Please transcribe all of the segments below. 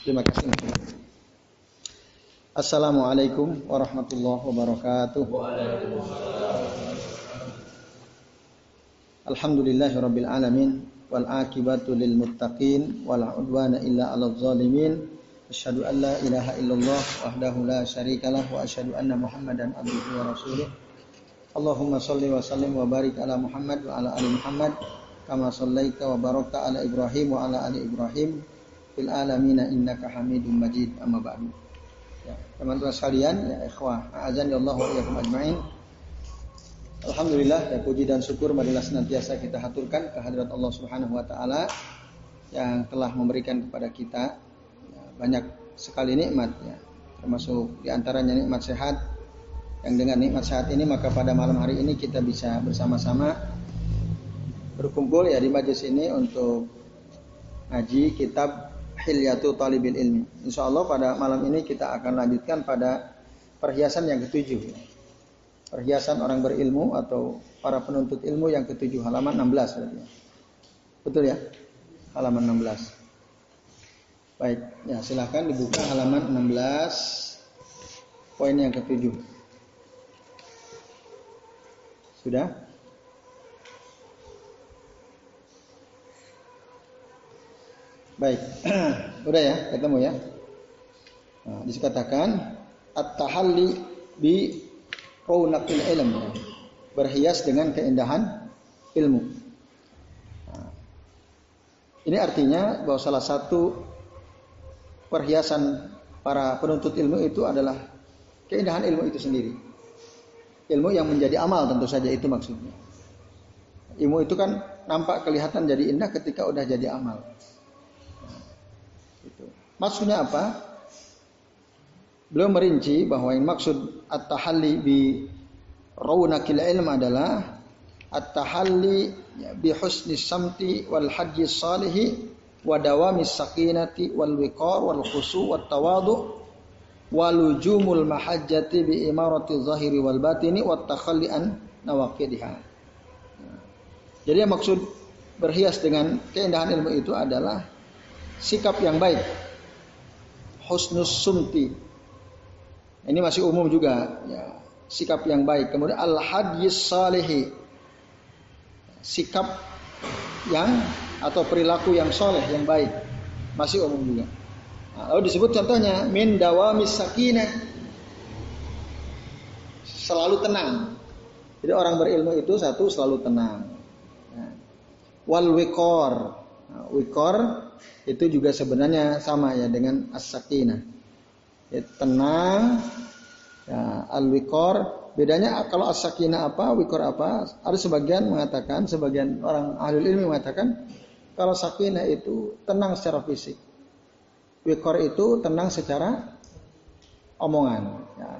Terima kasih. Assalamualaikum warahmatullahi wabarakatuh. Alhamdulillahirabbil alamin wal akibatu lil muttaqin wala udwana illa 'alal zalimin. Asyhadu an la ilaha illallah wahdahu la syarikalah wa asyhadu anna Muhammadan abduhu wa rasuluh. Allahumma shalli wa sallim wa barik ala Muhammad wa ala ali Muhammad kama shallaita wa barakta ala Ibrahim wa ala ali Ibrahim fil alamin innaka Hamidum Majid amma ba'du. Ya, teman-teman sekalian, ya ikhwah, azan ya Allah wa. Alhamdulillah ya puji dan syukur marilah senantiasa kita haturkan kehadirat Allah Subhanahu wa taala yang telah memberikan kepada kita ya, banyak sekali nikmat ya. Termasuk di antaranya nikmat sehat yang dengan nikmat sehat ini maka pada malam hari ini kita bisa bersama-sama berkumpul ya di majlis ini untuk ngaji kitab Hilyatu Talibil Ilmi. Insya Allah pada malam ini kita akan lanjutkan pada perhiasan yang ketujuh. Perhiasan orang berilmu atau para penuntut ilmu yang ketujuh halaman 16 berarti. Betul ya? Halaman 16. Baik, ya silahkan dibuka halaman 16 poin yang ketujuh. Sudah? Baik, udah ya, ketemu ya. Nah, dikatakan at-tahalli bi raunaqil ilm, berhias dengan keindahan ilmu. Nah, ini artinya bahwa salah satu perhiasan para penuntut ilmu itu adalah keindahan ilmu itu sendiri. Ilmu yang menjadi amal tentu saja itu maksudnya. Ilmu itu kan nampak kelihatan jadi indah ketika udah jadi amal. Maksudnya apa? Beliau merinci bahwa yang maksud at-tahalli bi raunakil ilm adalah at-tahalli bi husni samti wal haji salihi wa dawami sakinati wal wiqar wal khusu wat tawadu walujumul mahajjati bi imarati zahiri wal batini wat takhalli an nawaqidiha. Jadi yang maksud berhias dengan keindahan ilmu itu adalah sikap yang baik husnus sumti. Ini masih umum juga, ya, sikap yang baik. Kemudian al hadis salehi, sikap yang atau perilaku yang soleh yang baik, masih umum juga. Nah, lalu disebut contohnya min dawamis sakinah, selalu tenang. Jadi orang berilmu itu satu selalu tenang. Nah, wal wikor, nah, wikor itu juga sebenarnya sama ya dengan as-sakinah. Ya, tenang, ya, al-wikor. Bedanya kalau as-sakinah apa, wikor apa? Ada sebagian mengatakan, sebagian orang ahli ilmi mengatakan, kalau sakinah itu tenang secara fisik. Wikor itu tenang secara omongan. Ya.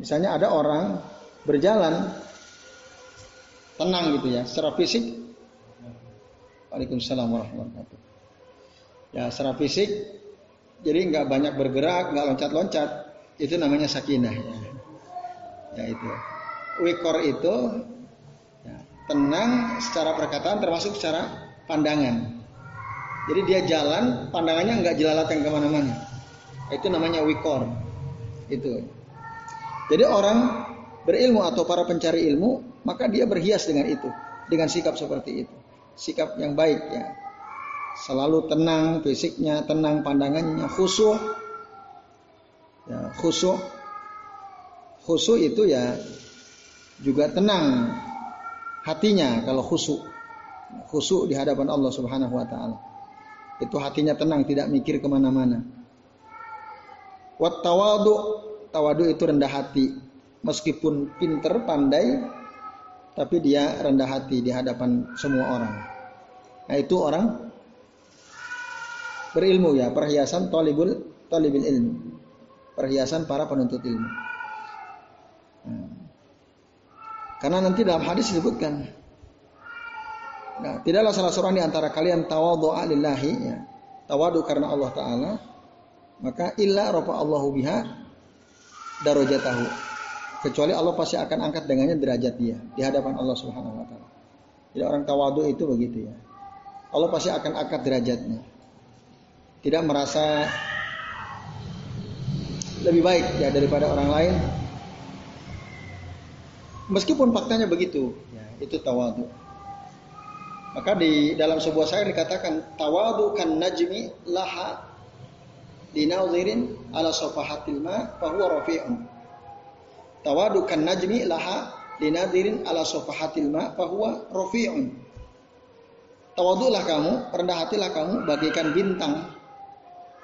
Misalnya ada orang berjalan tenang gitu ya, secara fisik Waalaikumsalam warahmatullahi wabarakatuh. Ya secara fisik jadi nggak banyak bergerak, nggak loncat-loncat, itu namanya sakinah ya. Ya itu. Wikor itu ya, tenang secara perkataan termasuk secara pandangan. Jadi dia jalan, pandangannya nggak jelalatan ke mana-mana. Itu namanya wikor. Itu. Jadi orang berilmu atau para pencari ilmu, maka dia berhias dengan itu, dengan sikap seperti itu sikap yang baik ya. Selalu tenang fisiknya, tenang pandangannya, khusyuk. Ya, khusyuk. Khusyuk itu ya juga tenang hatinya kalau khusyuk. Khusyuk di hadapan Allah Subhanahu wa taala. Itu hatinya tenang, tidak mikir ke mana-mana. Wat tawadu, tawadu itu rendah hati. Meskipun pinter, pandai, tapi dia rendah hati di hadapan semua orang. Nah itu orang berilmu ya, perhiasan talibul talibul ilmu. Perhiasan para penuntut ilmu. Nah, karena nanti dalam hadis disebutkan Nah, tidaklah salah seorang di antara kalian tawadhu'a lillahi ya. Tawadu karena Allah taala, maka illa rafa Allahu biha darajatahu kecuali Allah pasti akan angkat dengannya derajat dia di hadapan Allah Subhanahu wa taala. Jadi orang tawadu itu begitu ya. Allah pasti akan angkat derajatnya. tidak merasa lebih baik ya daripada orang lain. Meskipun faktanya begitu, ya, itu tawadu. Maka di dalam sebuah syair dikatakan tawadu kan najmi laha dinauzirin ala sofahatil ma fahuwa rafi'un. Tawadu kan najmi laha dinadirin ala sofahatil ma fahuwa rafi'un. Tawadulah kamu, rendah hatilah kamu bagikan bintang.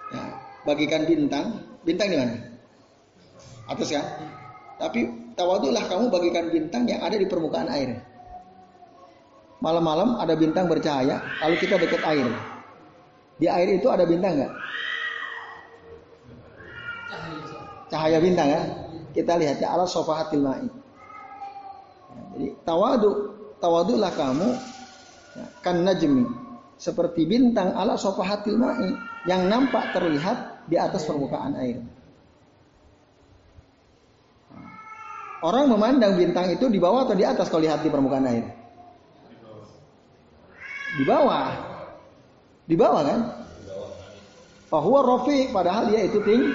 Ya, bagikan bintang. Bintang di mana? Atas kan? Tapi tawadulah kamu bagikan bintang yang ada di permukaan air. Malam-malam ada bintang bercahaya, lalu kita dekat air. Di air itu ada bintang nggak? Cahaya bintang ya. Kita lihat ya ala sofahatil ma'i. Ya, jadi tawadu, tawadulah kamu ya, kan najmi seperti bintang ala sofahatil ma'i yang nampak terlihat di atas permukaan air. Orang memandang bintang itu di bawah atau di atas kalau lihat di permukaan air? Di bawah. Di bawah kan? Bahwa Rofi padahal dia itu tinggi.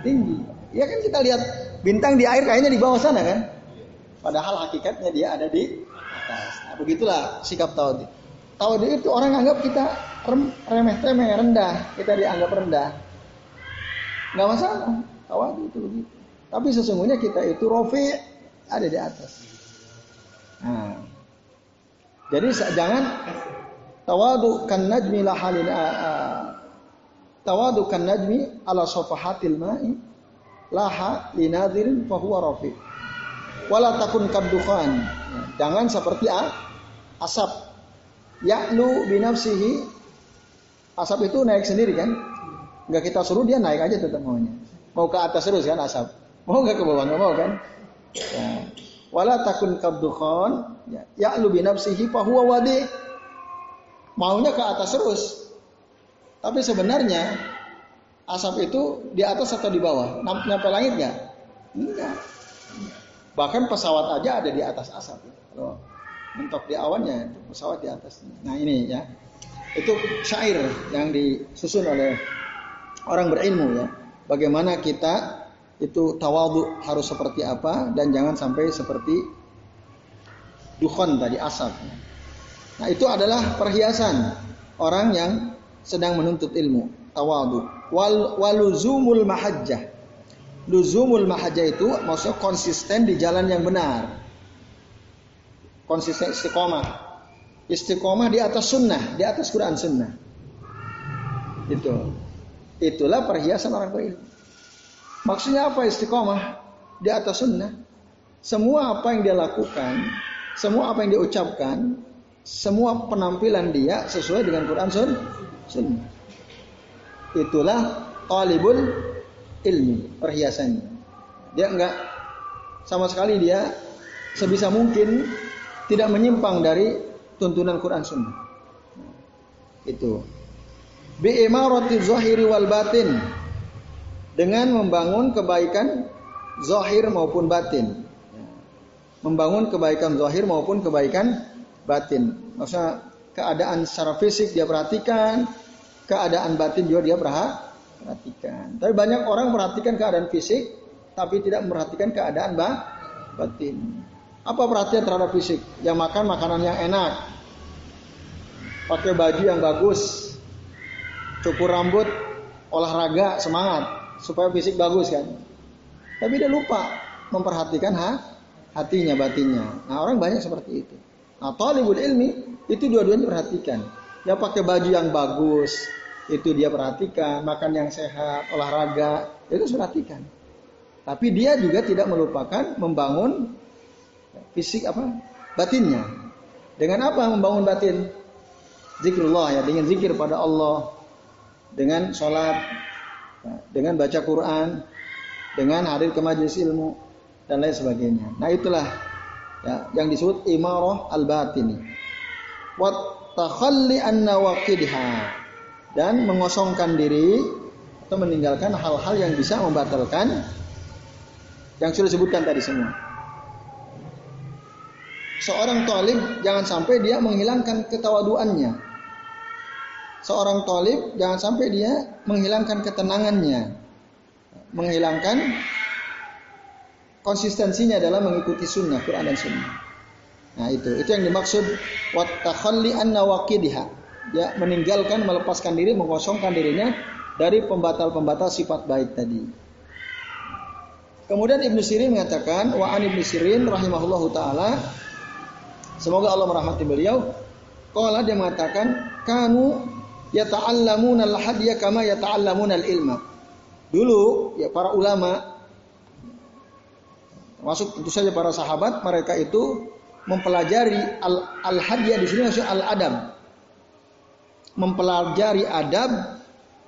tinggi. Ya kan kita lihat bintang di air kayaknya di bawah sana kan? Padahal hakikatnya dia ada di atas. Nah, begitulah sikap tawadi. Tawadi itu orang anggap kita remeh-temeh, rendah. Kita dianggap rendah. Nggak masalah. Tawadi itu begitu. Tapi sesungguhnya kita itu rofi ada di atas. Nah, jadi jangan Tawadu kan najmi lahalin Tawadu kan najmi ala sofahatil ma'i laha linadirin fahuwa rafi. Wala takun kaddukan. Jangan seperti asap. Ya'lu binafsihi. Asap itu naik sendiri kan? Enggak kita suruh dia naik aja tetap maunya. Mau ke atas terus kan asap. Mau enggak ke bawah? Enggak mau kan? Ya. Wala takun kaddukan. Ya'lu binafsihi fahuwa wadi maunya ke atas terus. Tapi sebenarnya asap itu di atas atau di bawah? Nyampe langit nggak? Enggak. Bahkan pesawat aja ada di atas asap. Kalau mentok di awannya, pesawat di atas. Nah ini ya, itu syair yang disusun oleh orang berilmu ya. Bagaimana kita itu tawadu harus seperti apa dan jangan sampai seperti dukhon tadi asap. Nah itu adalah perhiasan orang yang sedang menuntut ilmu. Tawadu. Wal, waluzumul mahajjah. Luzumul mahajjah itu maksudnya konsisten di jalan yang benar. Konsisten istiqomah. Istiqomah di atas sunnah, di atas Quran sunnah. Itu. Itulah perhiasan orang berilmu. Maksudnya apa istiqomah? Di atas sunnah. Semua apa yang dia lakukan, semua apa yang dia ucapkan, semua penampilan dia sesuai dengan Quran Sun Sunnah. Itulah talibul ilmi, perhiasannya. Dia enggak sama sekali dia sebisa mungkin tidak menyimpang dari tuntunan Quran Sunnah. Itu. Bi imarati zahiri wal batin. Dengan membangun kebaikan zahir maupun batin. Membangun kebaikan zahir maupun kebaikan batin. Maksudnya keadaan secara fisik dia perhatikan, keadaan batin juga dia perhatikan. Tapi banyak orang perhatikan keadaan fisik, tapi tidak memperhatikan keadaan batin. Apa perhatian terhadap fisik? Yang makan makanan yang enak, pakai baju yang bagus, cukur rambut, olahraga, semangat, supaya fisik bagus kan. Tapi dia lupa memperhatikan ha, hatinya, batinnya. Nah orang banyak seperti itu. Nah, talibul ilmi itu dua-duanya perhatikan. Dia pakai baju yang bagus, itu dia perhatikan, makan yang sehat, olahraga, itu perhatikan. Tapi dia juga tidak melupakan membangun fisik apa? batinnya. Dengan apa membangun batin? Zikrullah ya, dengan zikir pada Allah, dengan sholat, dengan baca Quran, dengan hadir ke majelis ilmu dan lain sebagainya. Nah itulah ya, yang disebut imarah al-batini. Wa takhalli an nawaqidha dan mengosongkan diri atau meninggalkan hal-hal yang bisa membatalkan yang sudah disebutkan tadi semua. Seorang talib jangan sampai dia menghilangkan ketawaduannya. seorang tolib jangan sampai dia menghilangkan ketenangannya, menghilangkan konsistensinya dalam mengikuti sunnah Quran dan sunnah. Nah itu, itu yang dimaksud watakhalli an nawaqidiha. Ya, meninggalkan, melepaskan diri, mengosongkan dirinya dari pembatal-pembatal sifat baik tadi. Kemudian Ibnu Sirin mengatakan, wa an Ibnu Sirin rahimahullahu taala semoga Allah merahmati beliau, qala dia mengatakan, kanu yata'allamuna al-hadya kama yata'allamuna al-ilma. Dulu ya para ulama termasuk tentu saja para sahabat mereka itu mempelajari al-hadya di sini maksudnya al-adab. Mempelajari adab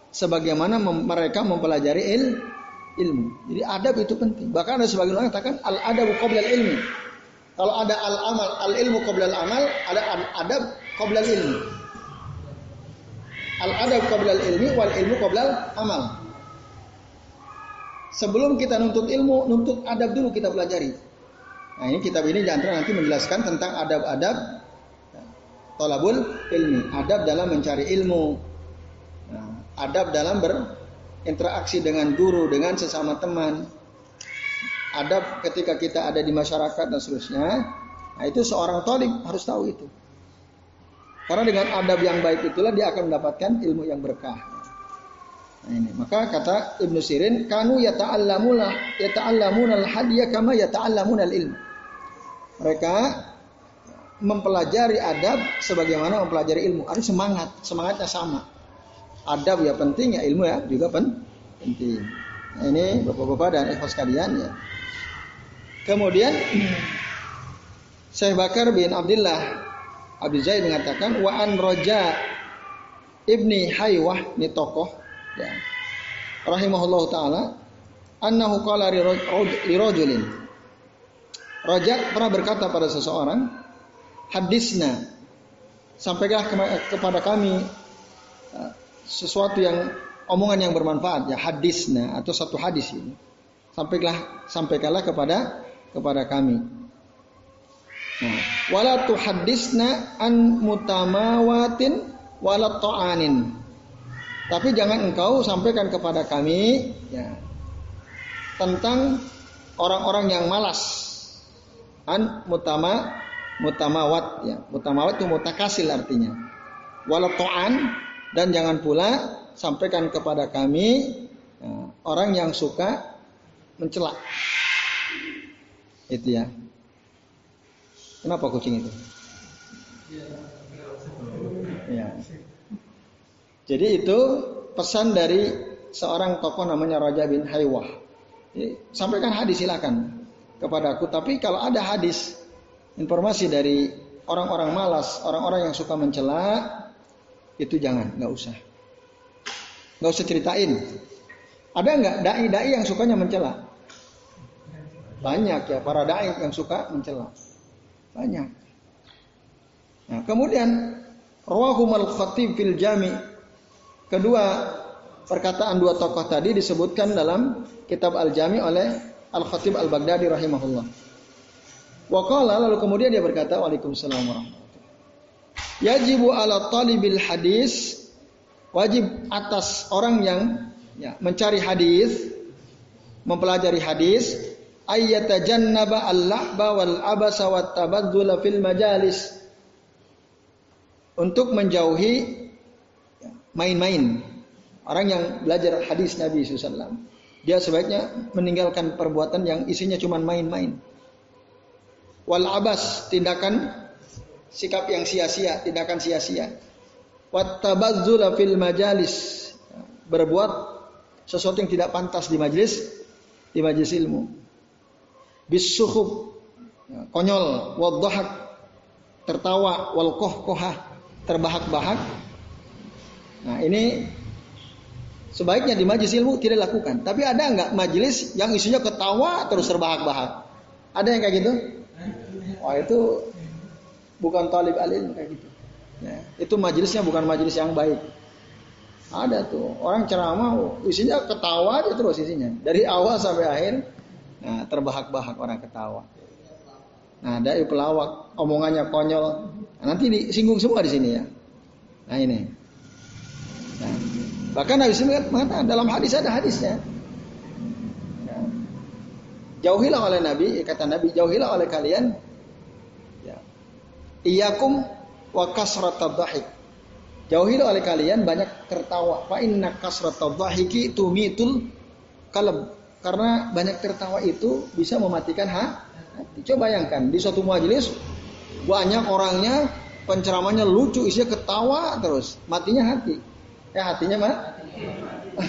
sebagaimana mem mereka mempelajari il ilmu. Jadi adab itu penting. Bahkan ada sebagian orang katakan al-adabu qabla al-ilmi. Kalau ada al-amal, al-ilmu qabla al-amal, ada adab qabla al-ilmi. Al-adab qabla ilmi wal ilmu qabla amal. Sebelum kita nuntut ilmu, nuntut adab dulu kita pelajari. Nah ini kitab ini antara nanti menjelaskan tentang adab-adab tolabul ilmi. Adab dalam mencari ilmu. Nah, adab dalam berinteraksi dengan guru, dengan sesama teman. Adab ketika kita ada di masyarakat dan seterusnya. Nah itu seorang tolib harus tahu itu. Karena dengan adab yang baik itulah dia akan mendapatkan ilmu yang berkah. Nah ini, maka kata Ibnu Sirin, kanu yata'allamuna yata'allamuna al-hadiyah kama yata'allamuna al-ilm. Mereka mempelajari adab sebagaimana mempelajari ilmu. Ada semangat, semangatnya sama. Adab ya penting, ya ilmu ya juga pen penting. Nah, ini Bapak-bapak dan ikhwas sekalian ya. Kemudian Syekh Bakar bin Abdullah Abi Zaid mengatakan wa an roja ibni Haywah ini tokoh ya. Rahimahullah taala annahu qala li rajulin Raja pernah berkata pada seseorang hadisna sampaikanlah kepada kami uh, sesuatu yang omongan yang bermanfaat ya hadisna atau satu hadis ini sampaikanlah sampaikanlah kepada kepada kami Nah, wala an mutamawatin wala ta'anin. Tapi jangan engkau sampaikan kepada kami ya, tentang orang-orang yang malas. An mutama mutamawat ya. Mutamawat itu mutakasil artinya. Wala ta'an dan jangan pula sampaikan kepada kami ya, orang yang suka mencela. Itu ya. Kenapa kucing itu? Ya. Jadi itu pesan dari seorang tokoh namanya Raja bin Haywah. sampaikan hadis silakan kepada aku. Tapi kalau ada hadis informasi dari orang-orang malas, orang-orang yang suka mencela, itu jangan, nggak usah, nggak usah ceritain. Ada nggak dai-dai yang sukanya mencela? Banyak ya para dai yang suka mencela. Banyak. Nah, kemudian Rawahum al-Khatib fil Jami. Kedua perkataan dua tokoh tadi disebutkan dalam kitab Al-Jami oleh Al-Khatib Al-Baghdadi rahimahullah. Waqala lalu kemudian dia berkata Waalaikumsalam warahmatullahi Yajibu ala talibil hadis wajib atas orang yang ya, mencari hadis, mempelajari hadis, ayyatajannaba al-lahba wal abasa wat tabadzula fil majalis. Untuk menjauhi main-main. Orang yang belajar hadis Nabi SAW dia sebaiknya meninggalkan perbuatan yang isinya cuma main-main wal abas tindakan sikap yang sia-sia tindakan sia-sia. Wat tabadzula fil majalis. Berbuat sesuatu yang tidak pantas di majelis di majelis ilmu. Bisuhub konyol wadhahak tertawa wal kohkohah terbahak-bahak. Nah ini sebaiknya di majelis ilmu tidak lakukan tapi ada nggak majelis yang isunya ketawa terus terbahak-bahak? Ada yang kayak gitu wah itu bukan talib alim kayak gitu ya, itu majelisnya bukan majelis yang baik ada tuh orang ceramah isinya ketawa aja terus isinya dari awal sampai akhir Nah, terbahak-bahak orang ketawa. Nah, dari pelawak, omongannya konyol. Nah, nanti disinggung semua di sini ya. Nah ini. Nah, bahkan Nabi mengatakan dalam hadis ada hadisnya. Jauhilah oleh Nabi, kata Nabi, jauhilah oleh kalian. Ya. Iyakum wa kasratadhahik. Jauhilah oleh kalian banyak tertawa. Fa inna kasratadhahiki tumitul kalb. Karena banyak tertawa itu bisa mematikan ha? hati. Coba bayangkan di suatu majelis banyak orangnya penceramahnya lucu, isinya ketawa terus, matinya hati. Ya hatinya mah?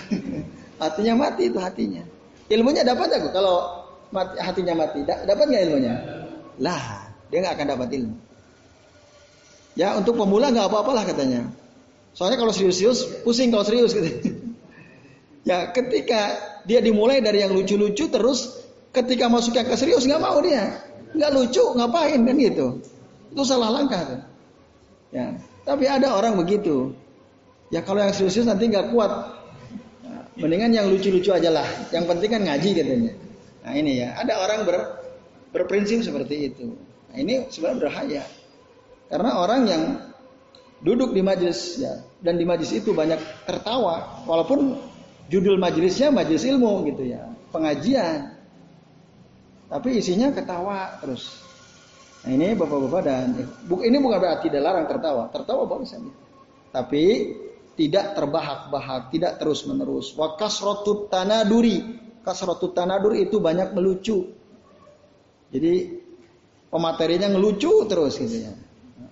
hatinya mati itu hatinya. Ilmunya dapat aku kalau mati, hatinya mati. dapat nggak ilmunya? Lah, dia nggak akan dapat ilmu. Ya untuk pemula nggak apa-apalah katanya. Soalnya kalau serius-serius pusing kalau serius gitu. ya ketika dia dimulai dari yang lucu-lucu terus ketika masuk yang ke serius nggak mau dia. Nggak lucu ngapain kan gitu. Itu salah langkah. Ya, tapi ada orang begitu. Ya kalau yang serius-serius nanti nggak kuat. Mendingan yang lucu-lucu aja lah. Yang penting kan ngaji katanya. Nah ini ya, ada orang ber, berprinsip seperti itu. Nah, ini sebenarnya berbahaya. Karena orang yang duduk di majelis ya dan di majelis itu banyak tertawa walaupun judul majelisnya majelis ilmu gitu ya, pengajian. Tapi isinya ketawa terus. Nah ini bapak-bapak dan ini bukan berarti dilarang tertawa, tertawa bagus saja. Tapi tidak terbahak-bahak, tidak terus-menerus. Wa kasratut tanaduri. Kasratut tanadur itu banyak melucu. Jadi pematerinya ngelucu terus gitu ya.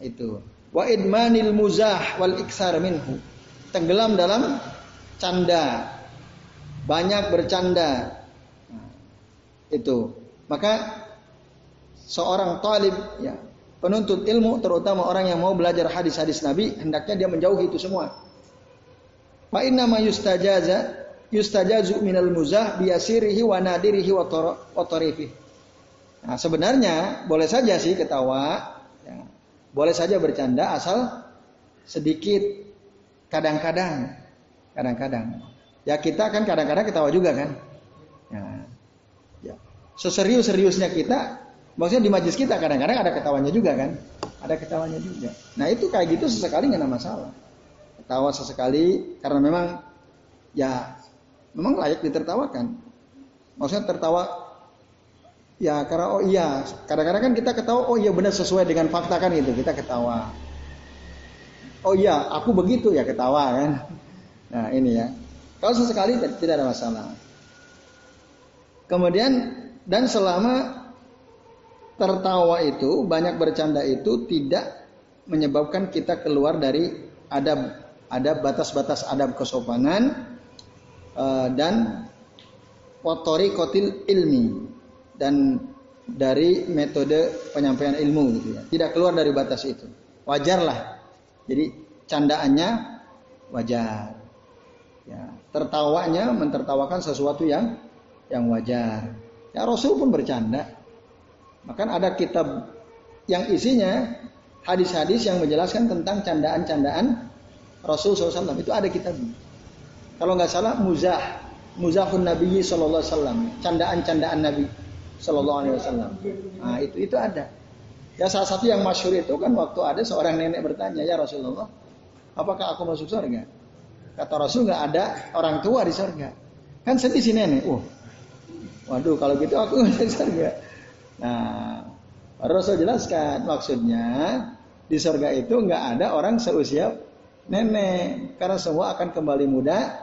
Itu. Wa idmanil muzah wal iksar minhu. Tenggelam dalam canda. Banyak bercanda. Nah, itu. Maka seorang talib ya penuntut ilmu terutama orang yang mau belajar hadis-hadis Nabi hendaknya dia menjauhi itu semua. Fa inna ma yustajaza yustajazu minal muzah biasirihi wa nadirihi wa Nah, sebenarnya boleh saja sih ketawa, ya. boleh saja bercanda asal sedikit kadang-kadang, kadang-kadang. Ya kita kan kadang-kadang ketawa juga kan. Ya. ya. Seserius-seriusnya kita Maksudnya di majlis kita kadang-kadang ada ketawanya juga kan? Ada ketawanya juga. Nah itu kayak gitu sesekali nggak ada masalah. Ketawa sesekali karena memang ya memang layak ditertawakan. Maksudnya tertawa ya karena oh iya kadang-kadang kan kita ketawa oh iya benar sesuai dengan fakta kan gitu kita ketawa. Oh iya aku begitu ya ketawa kan. Nah ini ya. Kalau sesekali tidak ada masalah. Kemudian dan selama tertawa itu, banyak bercanda itu tidak menyebabkan kita keluar dari adab ada batas-batas adab kesopanan uh, dan potori kotil ilmi dan dari metode penyampaian ilmu gitu ya. Tidak keluar dari batas itu. Wajarlah. Jadi candaannya wajar. Ya, tertawanya mentertawakan sesuatu yang yang wajar. Ya Rasul pun bercanda. Bahkan ada kitab yang isinya hadis-hadis yang menjelaskan tentang candaan-candaan Rasul SAW. Itu ada kitab. Kalau nggak salah muzah, muzahun Nabi Sallallahu Alaihi Wasallam, candaan-candaan Nabi Sallallahu Alaihi Wasallam. Nah itu itu ada. Ya salah satu yang masyur itu kan waktu ada seorang nenek bertanya, ya Rasulullah, apakah aku masuk surga? Kata Rasul nggak ada orang tua di surga. Kan sedih si nenek. Wah, waduh kalau gitu aku masuk surga. Nah, Rasul jelaskan maksudnya di surga itu nggak ada orang seusia nenek karena semua akan kembali muda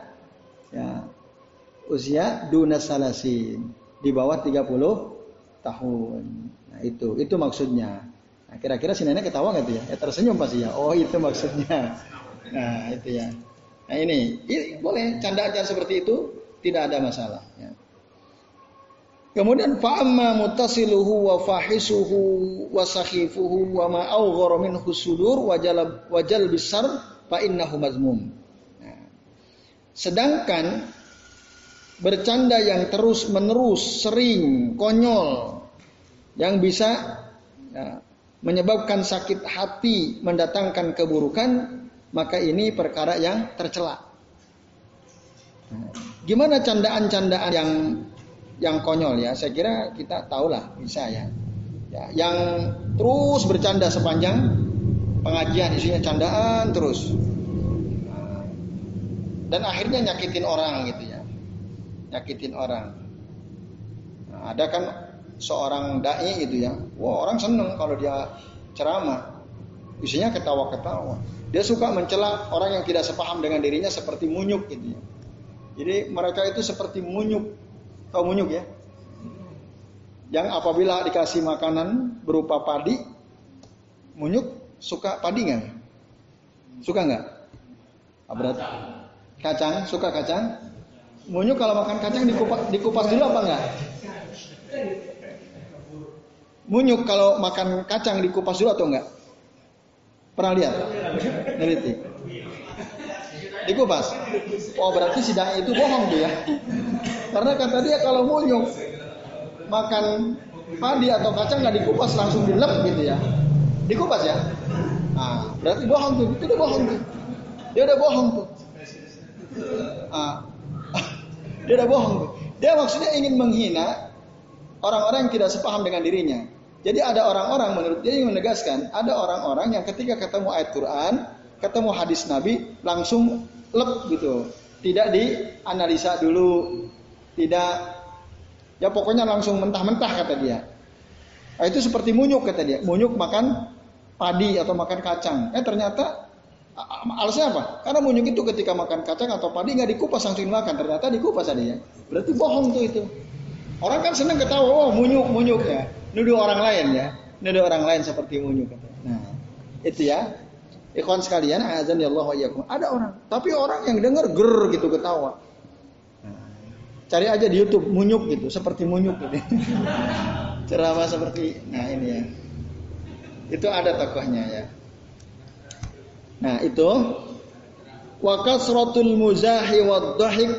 usia duna salasin di bawah 30 tahun. Nah, itu itu maksudnya. Nah, kira-kira si nenek ketawa nggak tuh ya? Ya tersenyum pasti ya. Oh, itu maksudnya. Nah, itu ya. Nah, ini, ini boleh candaan seperti itu tidak ada masalah ya. Kemudian fa'amma mutasiluhu wa fahisuhu wa sakhifuhu wa ma awghara minhu sudur wa jalab wa jalbisar fa innahu mazmum. Nah. Sedangkan bercanda yang terus menerus, sering, konyol yang bisa ya, menyebabkan sakit hati, mendatangkan keburukan, maka ini perkara yang tercela. Gimana candaan-candaan yang yang konyol ya. Saya kira kita tahulah bisa ya. ya yang terus bercanda sepanjang pengajian isinya candaan terus. Dan akhirnya nyakitin orang gitu ya. Nyakitin orang. Nah, ada kan seorang dai gitu ya. Wah, orang seneng kalau dia ceramah. Isinya ketawa-ketawa. Dia suka mencela orang yang tidak sepaham dengan dirinya seperti munyuk gitu ya. Jadi mereka itu seperti munyuk. Tahu munyuk ya? Yang apabila dikasih makanan berupa padi, munyuk suka padi nggak? Suka nggak? Ah, berarti kacang, suka kacang? Munyuk kalau makan kacang dikupas, dikupas dulu apa enggak? Munyuk kalau makan kacang dikupas dulu atau enggak? Pernah lihat? Neliti. Dikupas. Oh berarti sidang itu bohong tuh ya. Karena kata dia kalau munyuk makan padi atau kacang nggak dikupas langsung dilep gitu ya. Dikupas ya. Nah, berarti bohong tuh. Itu bohong tuh. Dia udah bohong tuh. Ah. Dia udah bohong. Dia maksudnya ingin menghina orang-orang yang tidak sepaham dengan dirinya. Jadi ada orang-orang menurut dia yang menegaskan, ada orang-orang yang ketika ketemu ayat Quran, ketemu hadis Nabi, langsung lep gitu. Tidak dianalisa dulu, tidak ya pokoknya langsung mentah-mentah kata dia. Nah, itu seperti munyuk kata dia. Munyuk makan padi atau makan kacang. Eh ternyata alasannya apa? Karena munyuk itu ketika makan kacang atau padi nggak dikupas langsung makan. Ternyata dikupas ya. Berarti bohong tuh itu. Orang kan seneng ketawa, oh munyuk munyuk ya nuduh orang lain ya, nuduh orang lain seperti unyu Nah, itu ya. Ikhwan sekalian, azan ya Allah wa Ada orang, tapi orang yang dengar ger gitu ketawa. Cari aja di YouTube munyuk gitu, seperti munyuk gitu. Ceramah seperti nah ini ya. Itu ada tokohnya ya. Nah, itu wa kasratul muzahi wad dhahik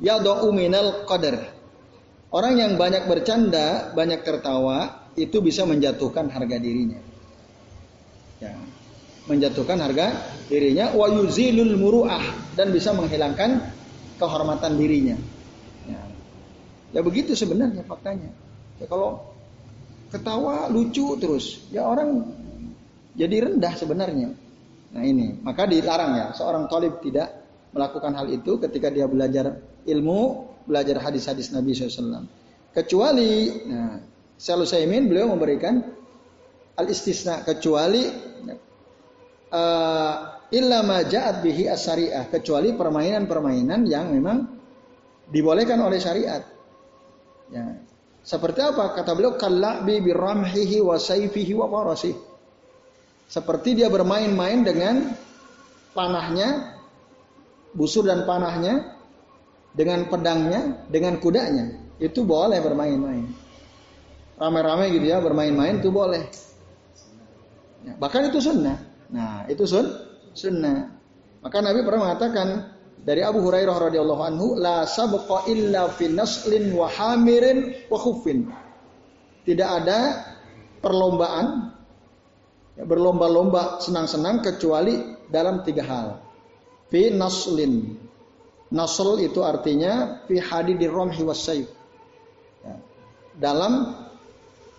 yad'u minal qadar. Orang yang banyak bercanda, banyak tertawa, itu bisa menjatuhkan harga dirinya. Ya. Menjatuhkan harga dirinya wa yuzilul muruah dan bisa menghilangkan kehormatan dirinya. Ya, ya begitu sebenarnya faktanya. Ya, kalau ketawa lucu terus, ya orang jadi rendah sebenarnya. Nah ini, maka dilarang ya seorang talib tidak melakukan hal itu ketika dia belajar ilmu belajar hadis-hadis Nabi SAW. Kecuali, nah, Saimin beliau memberikan al istisna kecuali uh, illa ma bihi as-syariah kecuali permainan-permainan yang memang dibolehkan oleh syariat. Ya. Seperti apa? Kata beliau kalla'bi biramhihi wa sayfihi wa farasih. Seperti dia bermain-main dengan panahnya, busur dan panahnya, dengan pedangnya, dengan kudanya, itu boleh bermain-main. Ramai-ramai gitu ya, bermain-main itu boleh. Ya, bahkan itu sunnah. Nah, itu sun, sunnah. Maka Nabi pernah mengatakan dari Abu Hurairah radhiyallahu anhu, la sabqa illa fi naslin wa hamirin wa khuffin. Tidak ada perlombaan berlomba-lomba senang-senang kecuali dalam tiga hal. Fi naslin Nasl itu artinya fi hadidir romhi wasayf. Ya. Dalam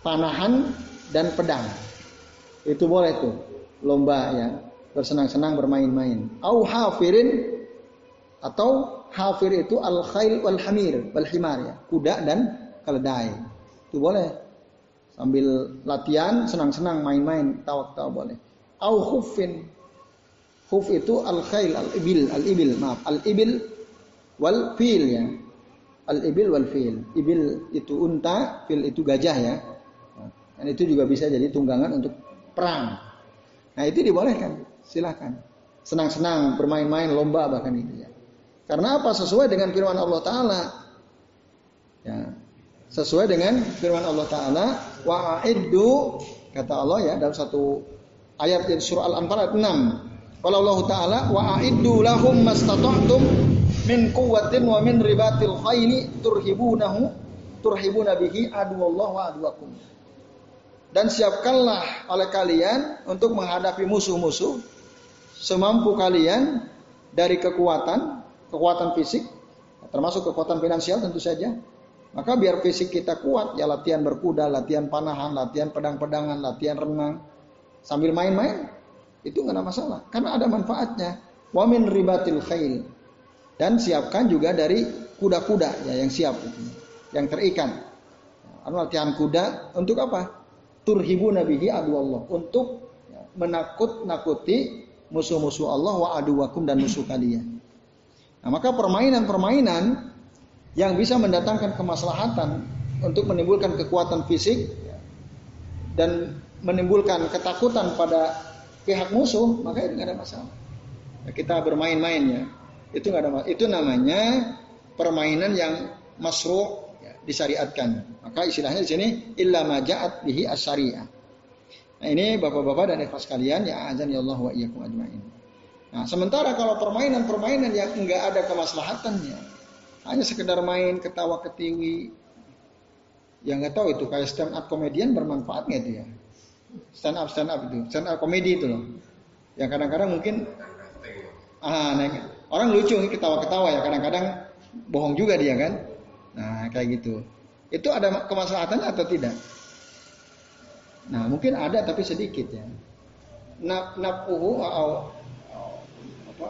panahan dan pedang. Itu boleh tuh lomba ya bersenang-senang bermain-main. Au hafirin atau hafir itu al khail wal hamir wal himar ya kuda dan keledai itu boleh sambil latihan senang-senang main-main tawa-tawa boleh au khufin khuf itu al khail al ibil al ibil maaf al ibil wal fil ya. Al ibil wal fil. Ibil itu unta, fil itu gajah ya. Dan itu juga bisa jadi tunggangan untuk perang. Nah itu dibolehkan, silahkan. Senang-senang bermain-main lomba bahkan itu ya. Karena apa? Sesuai dengan firman Allah Taala. Ya, sesuai dengan firman Allah Taala, wa'iddu kata Allah ya dalam satu ayat di surah Al-Anfal ayat 6. Kalau Allah Taala wa'iddu lahum mastata'tum min quwwatin wa min ribatil khayli turhibunahu turhibuna bihi Allah wa aduwakum. Dan siapkanlah oleh kalian untuk menghadapi musuh-musuh semampu kalian dari kekuatan, kekuatan fisik, termasuk kekuatan finansial tentu saja. Maka biar fisik kita kuat, ya latihan berkuda, latihan panahan, latihan pedang-pedangan, latihan renang, sambil main-main, itu nggak ada masalah, karena ada manfaatnya. Wa min ribatil khail dan siapkan juga dari kuda-kuda ya yang siap yang terikan. Anu latihan kuda untuk apa? Turhibu nabihi adu Allah untuk menakut-nakuti musuh-musuh Allah wa aduwakum dan musuh kalian. Nah, maka permainan-permainan yang bisa mendatangkan kemaslahatan untuk menimbulkan kekuatan fisik dan menimbulkan ketakutan pada pihak musuh, maka itu nggak ada masalah. Nah, kita bermain-main ya, itu nggak ada masalah. Itu namanya permainan yang masruh ya, disyariatkan. Maka istilahnya di sini illa majaat bihi asyariah. Nah ini bapak-bapak dan ikhlas kalian ya azan ya Allah wa iyyakum ajmain. Nah sementara kalau permainan-permainan yang enggak ada kemaslahatannya, hanya sekedar main ketawa ketiwi, yang nggak tahu itu kayak stand up komedian bermanfaat nggak itu ya? Stand up stand up itu, stand up komedi itu loh. Yang kadang-kadang mungkin ah nah, orang lucu ketawa-ketawa ya kadang-kadang bohong juga dia kan. Nah kayak gitu. Itu ada kemaslahatannya atau tidak? Nah, mungkin ada tapi sedikit ya. Nap atau apa?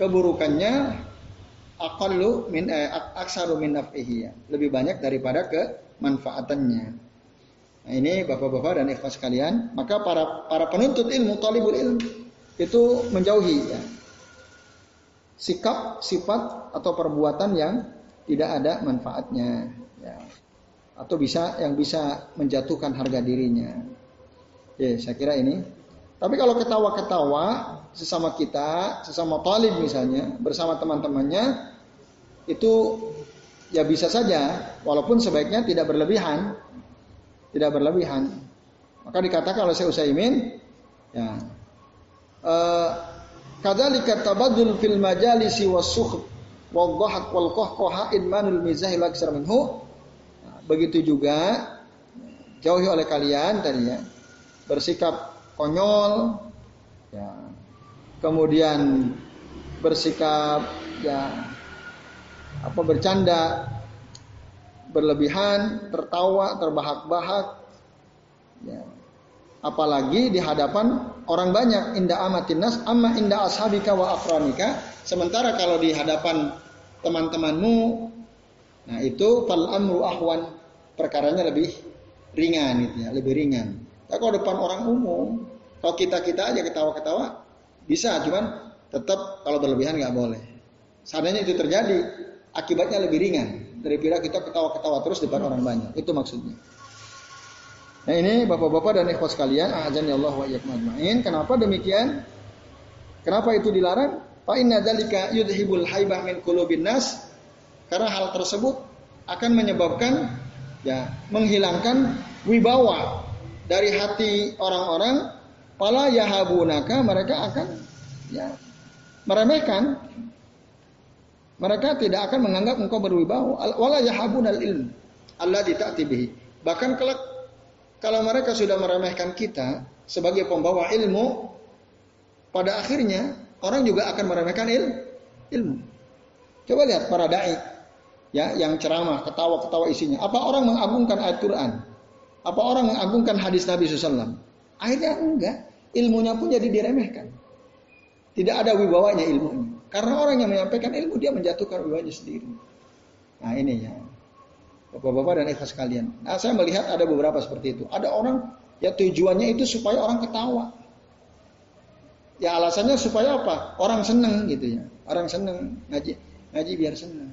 Keburukannya aqallu min eh, aksaru min ya. Lebih banyak daripada kemanfaatannya. Nah, ini Bapak-bapak dan ikhwas sekalian, maka para para penuntut ilmu, talibul ilmu itu menjauhi ya. Sikap, sifat atau perbuatan yang tidak ada manfaatnya ya atau bisa yang bisa menjatuhkan harga dirinya. Ya, saya kira ini. Tapi kalau ketawa-ketawa sesama kita, sesama talib misalnya, bersama teman-temannya, itu ya bisa saja, walaupun sebaiknya tidak berlebihan, tidak berlebihan. Maka dikatakan oleh Syekh Utsaimin, ya, eh, kadzalika tabadul fil majalisi was-sukh wal-dhahak wal-qahqaha idmanul mizah ila Begitu juga jauhi oleh kalian tadi ya bersikap konyol ya kemudian bersikap ya apa bercanda berlebihan tertawa terbahak-bahak ya apalagi di hadapan orang banyak inda amatinas amma inda ashabika wa afranika sementara kalau di hadapan teman-temanmu nah itu fal amru ahwan perkaranya lebih ringan gitu ya, lebih ringan. Tapi kalau depan orang umum, kalau kita kita aja ketawa-ketawa bisa, cuman tetap kalau berlebihan nggak boleh. Seandainya itu terjadi, akibatnya lebih ringan daripada kita ketawa-ketawa terus depan orang banyak. Itu maksudnya. Nah ini bapak-bapak dan ikhwas kalian, azan ya Allah wa ajmain. Kenapa demikian? Kenapa itu dilarang? Fa inna dzalika yudhibul haibah min qulubin nas. Karena hal tersebut akan menyebabkan ya menghilangkan wibawa dari hati orang-orang pala yahabunaka mereka akan ya meremehkan mereka tidak akan menganggap engkau berwibawa wala yahabunal ilm Allah ditatibihi bahkan kelak kalau mereka sudah meremehkan kita sebagai pembawa ilmu pada akhirnya orang juga akan meremehkan il, ilmu coba lihat para dai ya yang ceramah, ketawa-ketawa isinya. Apa orang mengagungkan ayat Quran? Apa orang mengagungkan hadis Nabi SAW? Akhirnya enggak. Ilmunya pun jadi diremehkan. Tidak ada wibawanya ilmunya. Karena orang yang menyampaikan ilmu dia menjatuhkan wibawanya sendiri. Nah ini ya. Bapak-bapak dan ikhlas kalian. Nah saya melihat ada beberapa seperti itu. Ada orang ya tujuannya itu supaya orang ketawa. Ya alasannya supaya apa? Orang seneng gitu ya. Orang seneng ngaji ngaji biar seneng.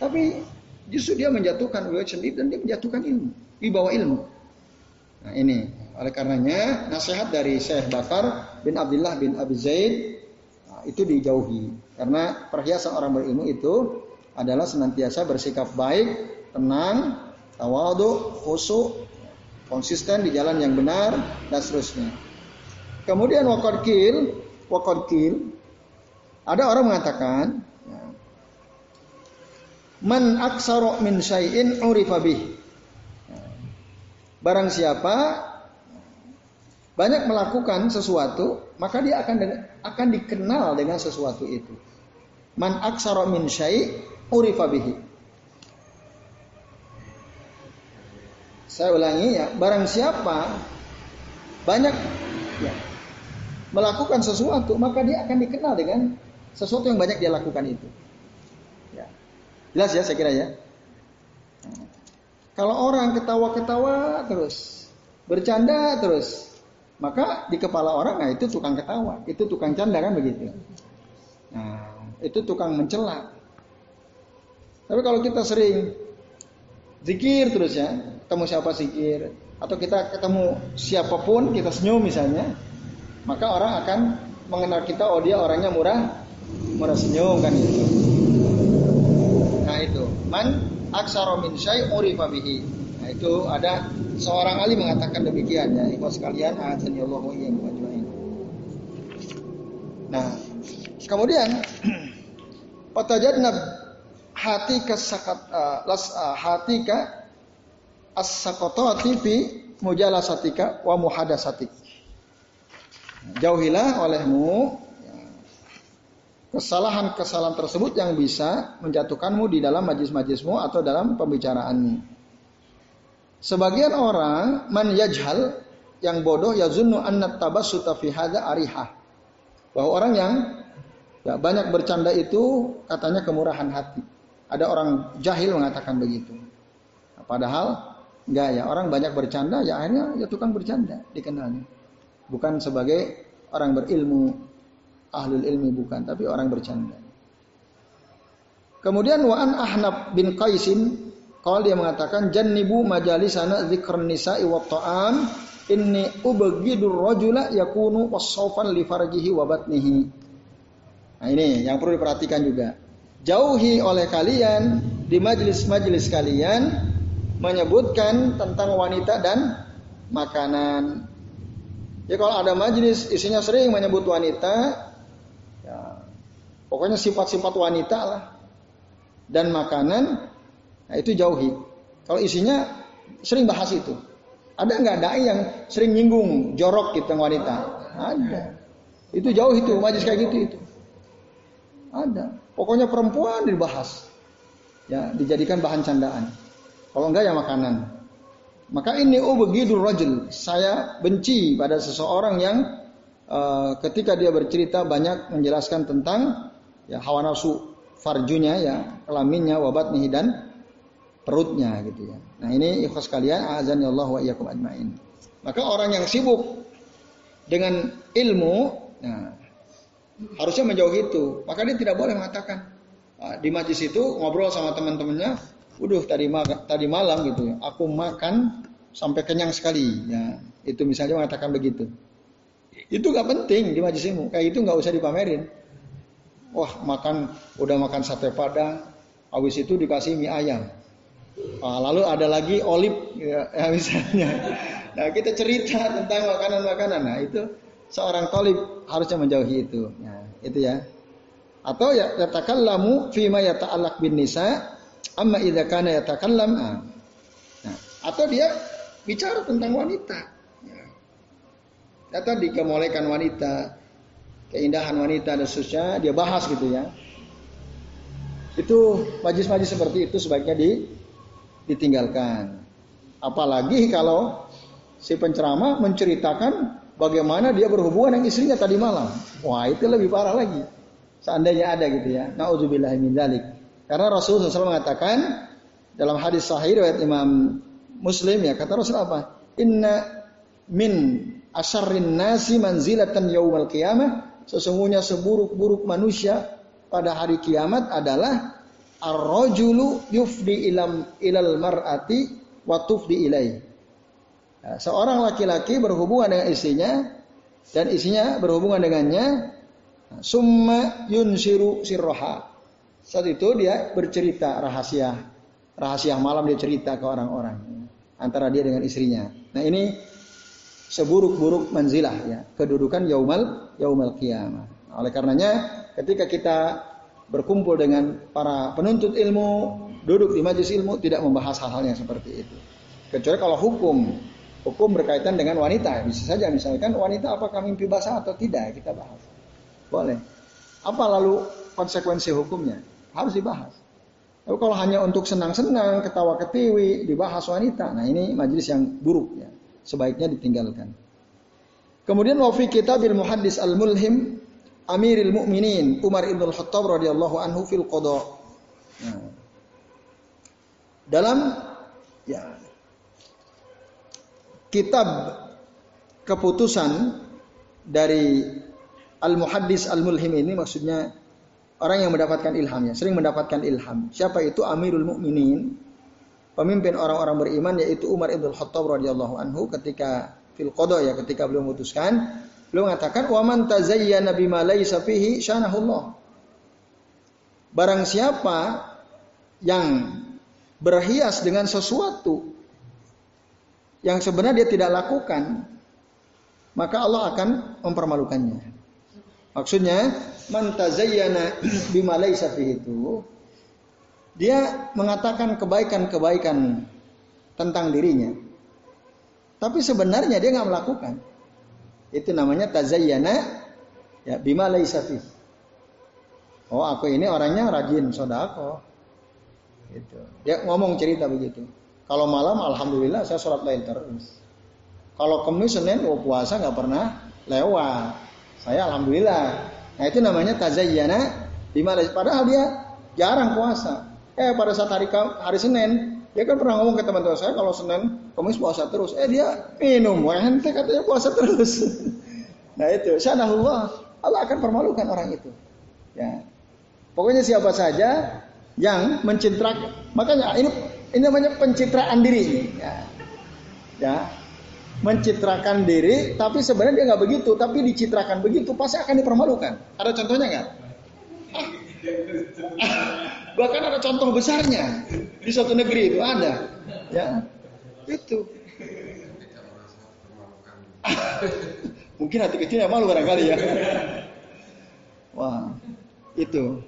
Tapi justru dia menjatuhkan wilayah sendiri dan dia menjatuhkan ilmu, wibawa ilmu. Nah ini, oleh karenanya nasihat dari Syekh Bakar bin Abdullah bin Abi Zaid nah, itu dijauhi. Karena perhiasan orang berilmu itu adalah senantiasa bersikap baik, tenang, tawadu, khusyuk, konsisten di jalan yang benar dan seterusnya. Kemudian wakad kil, wakad kil, ada orang mengatakan Man aksaro min syai'in urifa bih. Barang siapa banyak melakukan sesuatu, maka dia akan akan dikenal dengan sesuatu itu. Man aksaro min syai' urifa bihi. Saya ulangi ya, barang siapa banyak ya, melakukan sesuatu, maka dia akan dikenal dengan sesuatu yang banyak dia lakukan itu. Ya. Jelas ya saya kira ya. Kalau orang ketawa-ketawa terus, bercanda terus, maka di kepala orang nah itu tukang ketawa, itu tukang canda kan begitu. Nah, itu tukang mencela. Tapi kalau kita sering zikir terus ya, ketemu siapa zikir, atau kita ketemu siapa pun kita senyum misalnya, maka orang akan mengenal kita, oh dia orangnya murah, murah senyum kan itu. Nah itu, man aksara min syai' urifa bihi. Nah, itu ada seorang ali mengatakan demikian ya. Ikhwas sekalian, azan ya. Nah, kemudian patajadnab hati sakat uh, las uh, ka as-sakotati fi mujalasatika wa muhadasatik. Jauhilah olehmu kesalahan-kesalahan tersebut yang bisa menjatuhkanmu di dalam majlis-majlismu atau dalam pembicaraanmu. Sebagian orang man yajhal yang bodoh ya zunnu anna tabassuta fi hadza arihah. Bahwa orang yang ya, banyak bercanda itu katanya kemurahan hati. Ada orang jahil mengatakan begitu. Padahal enggak ya, orang banyak bercanda ya akhirnya ya tukang bercanda dikenalnya. Bukan sebagai orang berilmu ahlul ilmi bukan, tapi orang bercanda. Kemudian Wa'an Ahnab bin Qaisin kalau dia mengatakan jannibu majalisana dzikr nisa'i wa ta'am inni ubghidur rajula yakunu wasawfan li farjihi wa batnihi. Nah ini yang perlu diperhatikan juga. Jauhi oleh kalian di majelis-majelis kalian menyebutkan tentang wanita dan makanan. Ya kalau ada majelis isinya sering menyebut wanita, Pokoknya sifat-sifat wanita lah. Dan makanan, nah itu jauhi. Kalau isinya sering bahas itu. Ada nggak dai yang sering nyinggung jorok gitu wanita? Ada. Itu jauh itu, majlis kayak gitu itu. Ada. Pokoknya perempuan dibahas. Ya, dijadikan bahan candaan. Kalau enggak ya makanan. Maka ini oh begitu rajul. Saya benci pada seseorang yang uh, ketika dia bercerita banyak menjelaskan tentang ya hawa nafsu farjunya ya kelaminnya wabat nih dan perutnya gitu ya. Nah ini ikhlas kalian azan ya Allah wa iyyakum ajmain. Maka orang yang sibuk dengan ilmu nah, harusnya menjauhi itu. Maka dia tidak boleh mengatakan nah, di majlis itu ngobrol sama teman-temannya, udah tadi malam, tadi malam gitu ya, aku makan sampai kenyang sekali ya. Itu misalnya mengatakan begitu. Itu gak penting di majlis ilmu. Kayak itu nggak usah dipamerin. Wah makan udah makan sate padang, habis itu dikasih mie ayam. Nah, lalu ada lagi olip ya, ya misalnya. Nah kita cerita tentang makanan-makanan. Nah itu seorang tolib harusnya menjauhi itu. Nah, itu ya. Atau ya yatakallamu fima yata'allaq bin nisa amma idza kana yatakallam. Nah, atau dia bicara tentang wanita. Ya. Ya tadi kemolekan wanita, keindahan wanita dan seterusnya dia bahas gitu ya. Itu majlis-majlis seperti itu sebaiknya di, ditinggalkan. Apalagi kalau si penceramah menceritakan bagaimana dia berhubungan dengan istrinya tadi malam. Wah, itu lebih parah lagi. Seandainya ada gitu ya. Nauzubillah min dzalik. Karena Rasulullah SAW mengatakan dalam hadis sahih riwayat Imam Muslim ya kata Rasul apa? Inna min asyarrin nasi manzilatan yaumal qiyamah sesungguhnya seburuk-buruk manusia pada hari kiamat adalah ar-rajulu yufdi ilam ilal mar'ati wa tufdi ilai. Ya, seorang laki-laki berhubungan dengan istrinya dan istrinya berhubungan dengannya summa yunsiru sirroha. Saat itu dia bercerita rahasia, rahasia malam dia cerita ke orang-orang antara dia dengan istrinya. Nah ini seburuk-buruk manzilah ya, kedudukan yaumal yaumal kiamah. Oleh karenanya ketika kita berkumpul dengan para penuntut ilmu, duduk di majelis ilmu tidak membahas hal-hal yang seperti itu. Kecuali kalau hukum, hukum berkaitan dengan wanita, bisa saja misalkan wanita apakah mimpi basah atau tidak kita bahas. Boleh. Apa lalu konsekuensi hukumnya? Harus dibahas. Tapi kalau hanya untuk senang-senang, ketawa ketiwi, dibahas wanita, nah ini majelis yang buruk ya sebaiknya ditinggalkan. Kemudian wafi kita bil muhaddis al mulhim Amiril Mukminin Umar ibn Khattab radhiyallahu anhu fil qada. Nah, dalam ya kitab keputusan dari Al-Muhaddis Al-Mulhim ini maksudnya orang yang mendapatkan ilham ya, sering mendapatkan ilham. Siapa itu Amirul Mukminin? Pemimpin orang-orang beriman yaitu Umar ibn Khattab radhiyallahu anhu ketika fil qada ya ketika beliau memutuskan beliau mengatakan wa man tazayyana bima laysa fihi syanahullah. Barang siapa yang berhias dengan sesuatu yang sebenarnya dia tidak lakukan, maka Allah akan mempermalukannya. Maksudnya, man tazayyana bima fihi itu dia mengatakan kebaikan-kebaikan tentang dirinya. Tapi sebenarnya dia nggak melakukan. Itu namanya tazayyana ya bima laisa Oh, aku ini orangnya rajin sodako. Gitu. Dia ngomong cerita begitu. Kalau malam alhamdulillah saya sholat lain terus. Kalau kemis Senin oh, puasa nggak pernah lewat. Saya alhamdulillah. Nah itu namanya tazayyana bima padahal dia jarang puasa. Eh pada saat hari hari Senin, dia kan pernah ngomong ke teman-teman saya kalau Senin Kamis puasa terus. Eh dia minum, wah ente katanya puasa terus. nah itu, Allah, Allah akan permalukan orang itu. Ya. Pokoknya siapa saja yang mencitrakan, makanya ini ini namanya pencitraan diri ini. Ya. ya. Mencitrakan diri, tapi sebenarnya dia nggak begitu, tapi dicitrakan begitu, pasti akan dipermalukan. Ada contohnya nggak? Bahkan ada contoh besarnya di suatu negeri itu ada. Ya, itu. Mungkin hati kecilnya malu barangkali ya. Wah, itu.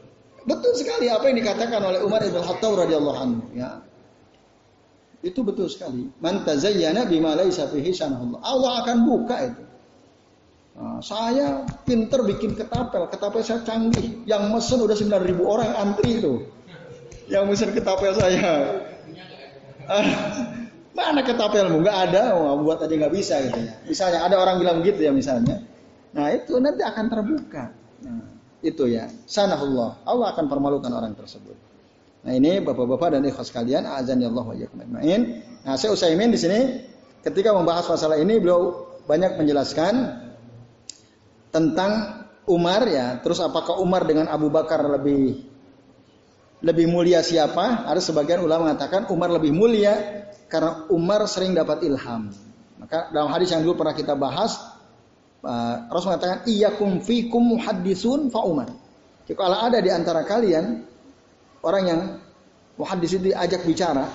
Betul sekali apa yang dikatakan oleh Umar ibn Khattab radhiyallahu anhu, ya. Itu betul sekali. Man tazayyana bima laysa fihi Allah akan buka itu. Nah, saya pinter bikin ketapel, ketapel saya canggih. Yang mesen udah 9000 orang antri itu. Yang mesen ketapel saya. Mana ketapelmu? Gak ada, oh, buat aja nggak bisa gitu ya. Misalnya ada orang bilang begitu ya misalnya. Nah itu nanti akan terbuka. Nah, itu ya. Sanahullah. Allah akan permalukan orang tersebut. Nah ini bapak-bapak dan ikhlas kalian, azan ya Allah wa Nah saya Usaimin di sini ketika membahas masalah ini beliau banyak menjelaskan tentang Umar ya. Terus apakah Umar dengan Abu Bakar lebih lebih mulia siapa? Ada sebagian ulama mengatakan Umar lebih mulia karena Umar sering dapat ilham. Maka dalam hadis yang dulu pernah kita bahas, uh, Rasul mengatakan iyyakum fikum muhaddisun fa Umar. Kalau ada di antara kalian orang yang muhaddis itu diajak bicara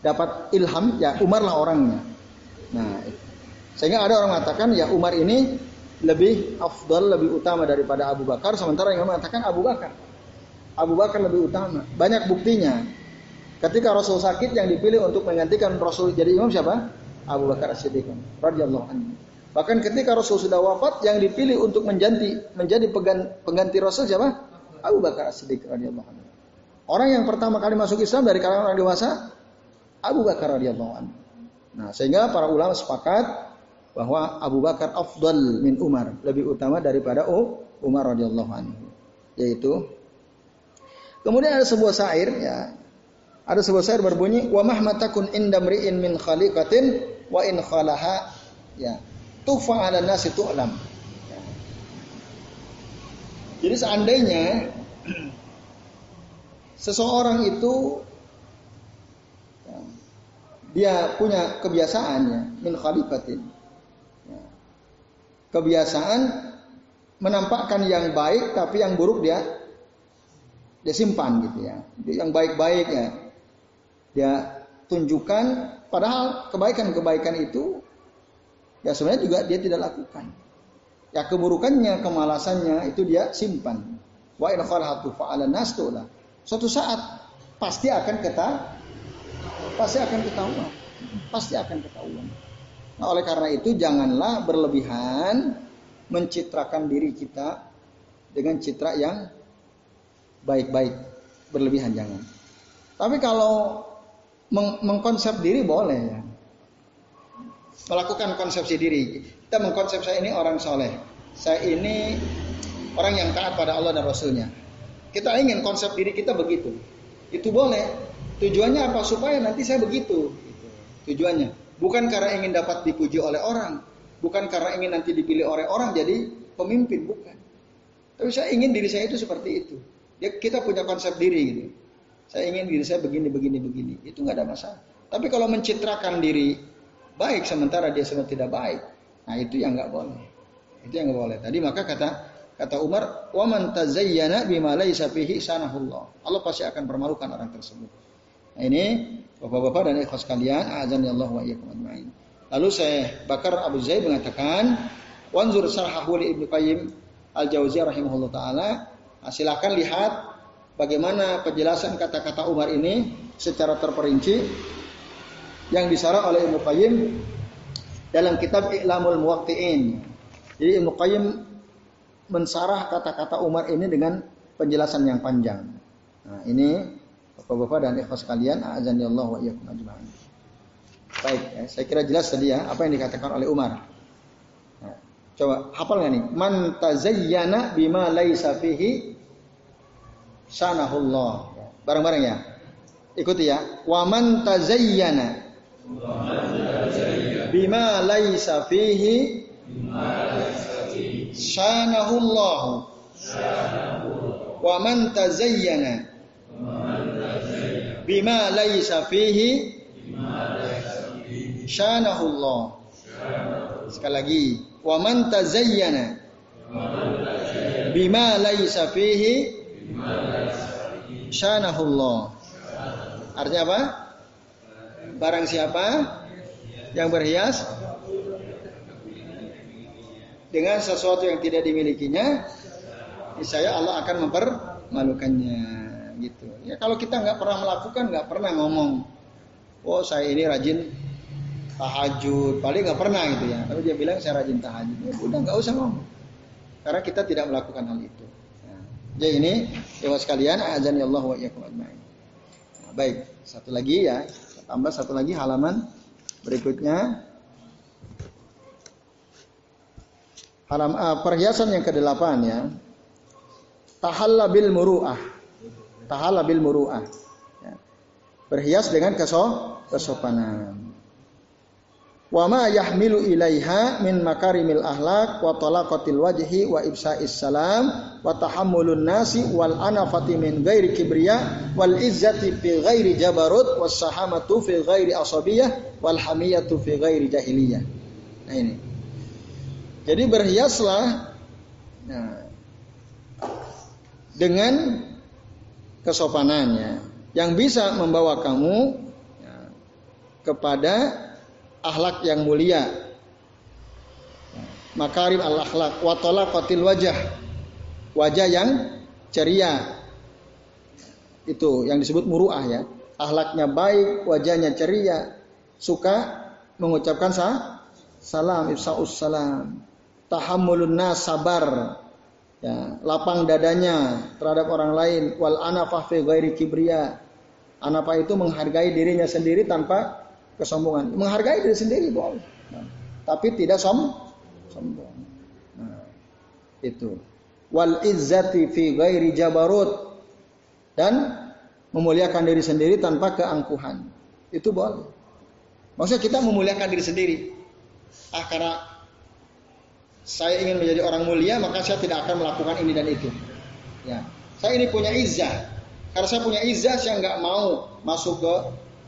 dapat ilham ya Umar lah orangnya. Nah, sehingga ada orang mengatakan ya Umar ini lebih afdal, lebih utama daripada Abu Bakar, sementara yang mengatakan Abu Bakar. Abu Bakar lebih utama. Banyak buktinya. Ketika Rasul sakit yang dipilih untuk menggantikan Rasul jadi imam siapa? Abu Bakar As-Siddiq radhiyallahu anhu. Bahkan ketika Rasul sudah wafat yang dipilih untuk menjadi menjadi pengganti Rasul siapa? Abu Bakar As-Siddiq radhiyallahu anhu. Orang yang pertama kali masuk Islam dari kalangan orang dewasa Abu Bakar radhiyallahu anhu. Nah, sehingga para ulama sepakat bahwa Abu Bakar afdal min Umar, lebih utama daripada Umar radhiyallahu anhu. Yaitu Kemudian ada sebuah syair ya. Ada sebuah syair berbunyi wa mahmatakun inda mri'in min khaliqatin wa in khalaha ya. Tufa 'ala nasi tu'lam. Ya. Jadi seandainya seseorang itu ya, dia punya kebiasaannya min khaliqatin kebiasaan menampakkan yang baik tapi yang buruk dia dia simpan gitu ya. Yang baik-baik ya dia tunjukkan padahal kebaikan-kebaikan itu ya sebenarnya juga dia tidak lakukan. Ya keburukannya, kemalasannya itu dia simpan. Wa in fa'ala nastulah. Suatu saat pasti akan kita pasti akan ketahuan. Pasti akan ketahuan. Nah, oleh karena itu janganlah berlebihan mencitrakan diri kita dengan citra yang baik-baik. Berlebihan jangan. Tapi kalau meng mengkonsep diri boleh ya. Melakukan konsepsi diri. Kita mengkonsep saya ini orang soleh. Saya ini orang yang taat pada Allah dan Rasulnya. Kita ingin konsep diri kita begitu. Itu boleh. Tujuannya apa? Supaya nanti saya begitu. Tujuannya. Bukan karena ingin dapat dipuji oleh orang. Bukan karena ingin nanti dipilih oleh orang jadi pemimpin. Bukan. Tapi saya ingin diri saya itu seperti itu. Ya, kita punya konsep diri gitu. Saya ingin diri saya begini, begini, begini. Itu nggak ada masalah. Tapi kalau mencitrakan diri baik sementara dia semua tidak baik, nah itu yang nggak boleh. Itu yang nggak boleh. Tadi maka kata kata Umar, "Wa man tazayyana bima laysa fihi sanahullah." Allah pasti akan permalukan orang tersebut. Nah, ini Bapak-bapak dan ikhwas kalian, azan ya Allah wa iyyakum ajmain. Lalu saya Bakar Abu Zaid mengatakan, "Wanzur sarhahu Ibnu Qayyim Al-Jauziyah rahimahullah taala." Nah, silakan lihat bagaimana penjelasan kata-kata Umar ini secara terperinci yang disarah oleh Ibnu Qayyim dalam kitab I'lamul Muwaqqi'in. Jadi Ibnu Qayyim mensarah kata-kata Umar ini dengan penjelasan yang panjang. Nah, ini Bapak-bapak dan ikhwas sekalian, azan Allah wa iyyakum ajma'in. Baik, ya, saya kira jelas tadi ya apa yang dikatakan oleh Umar. Nah, coba hafal nggak nih? Man tazayyana bima laisa fihi sanahullah. Bareng-bareng ya. Ikuti ya. Wa man tazayyana bima laisa fihi sanahullah. Wa man tazayyana bima laisa fihi syanahullah. Sekali lagi, wa man tazayyana bima laisa fihi syanahullah. Artinya apa? Barang siapa yang berhias dengan sesuatu yang tidak dimilikinya, saya Allah akan mempermalukannya gitu. Ya kalau kita nggak pernah melakukan, nggak pernah ngomong, oh saya ini rajin tahajud, paling nggak pernah gitu ya. Lalu dia bilang saya rajin tahajud, ya udah nggak usah ngomong, karena kita tidak melakukan hal itu. Ya. Ini, ya sekalian, azan ya Allah wa iyyakum ajmain. Nah, baik, satu lagi ya, tambah satu lagi halaman berikutnya. Halam, uh, perhiasan yang kedelapan ya. Tahalla bil muru'ah tahala bil muru'ah. Ya. Berhias dengan keso, kesopanan. Wa ma yahmilu ilaiha min makarimil ahlak wa talaqatil wajhi wa ibsa'is salam wa tahammulun nasi wal anafati min ghairi kibriya wal izzati fi ghairi jabarut was sahamatu fi ghairi asabiyah wal hamiyatu fi ghairi jahiliyah. Nah ini. Jadi berhiaslah nah, dengan kesopanannya yang bisa membawa kamu ya, kepada akhlak yang mulia. Makarim al akhlak watola kotil wajah. Wajah yang ceria. Itu yang disebut muruah ya. Akhlaknya baik wajahnya ceria suka mengucapkan sah, salam ifsaus salam. Tahammulun nas sabar. Ya, lapang dadanya terhadap orang lain. Wal anafah fi ghairi anafah itu menghargai dirinya sendiri tanpa kesombongan. Menghargai diri sendiri boleh. Nah, tapi tidak som sombong. Nah, itu. Wal izzati fi ghairi jabarut. Dan memuliakan diri sendiri tanpa keangkuhan. Itu boleh. Maksudnya kita memuliakan diri sendiri. Ah karena saya ingin menjadi orang mulia maka saya tidak akan melakukan ini dan itu. Ya, saya ini punya izah. Karena saya punya izah, saya nggak mau masuk ke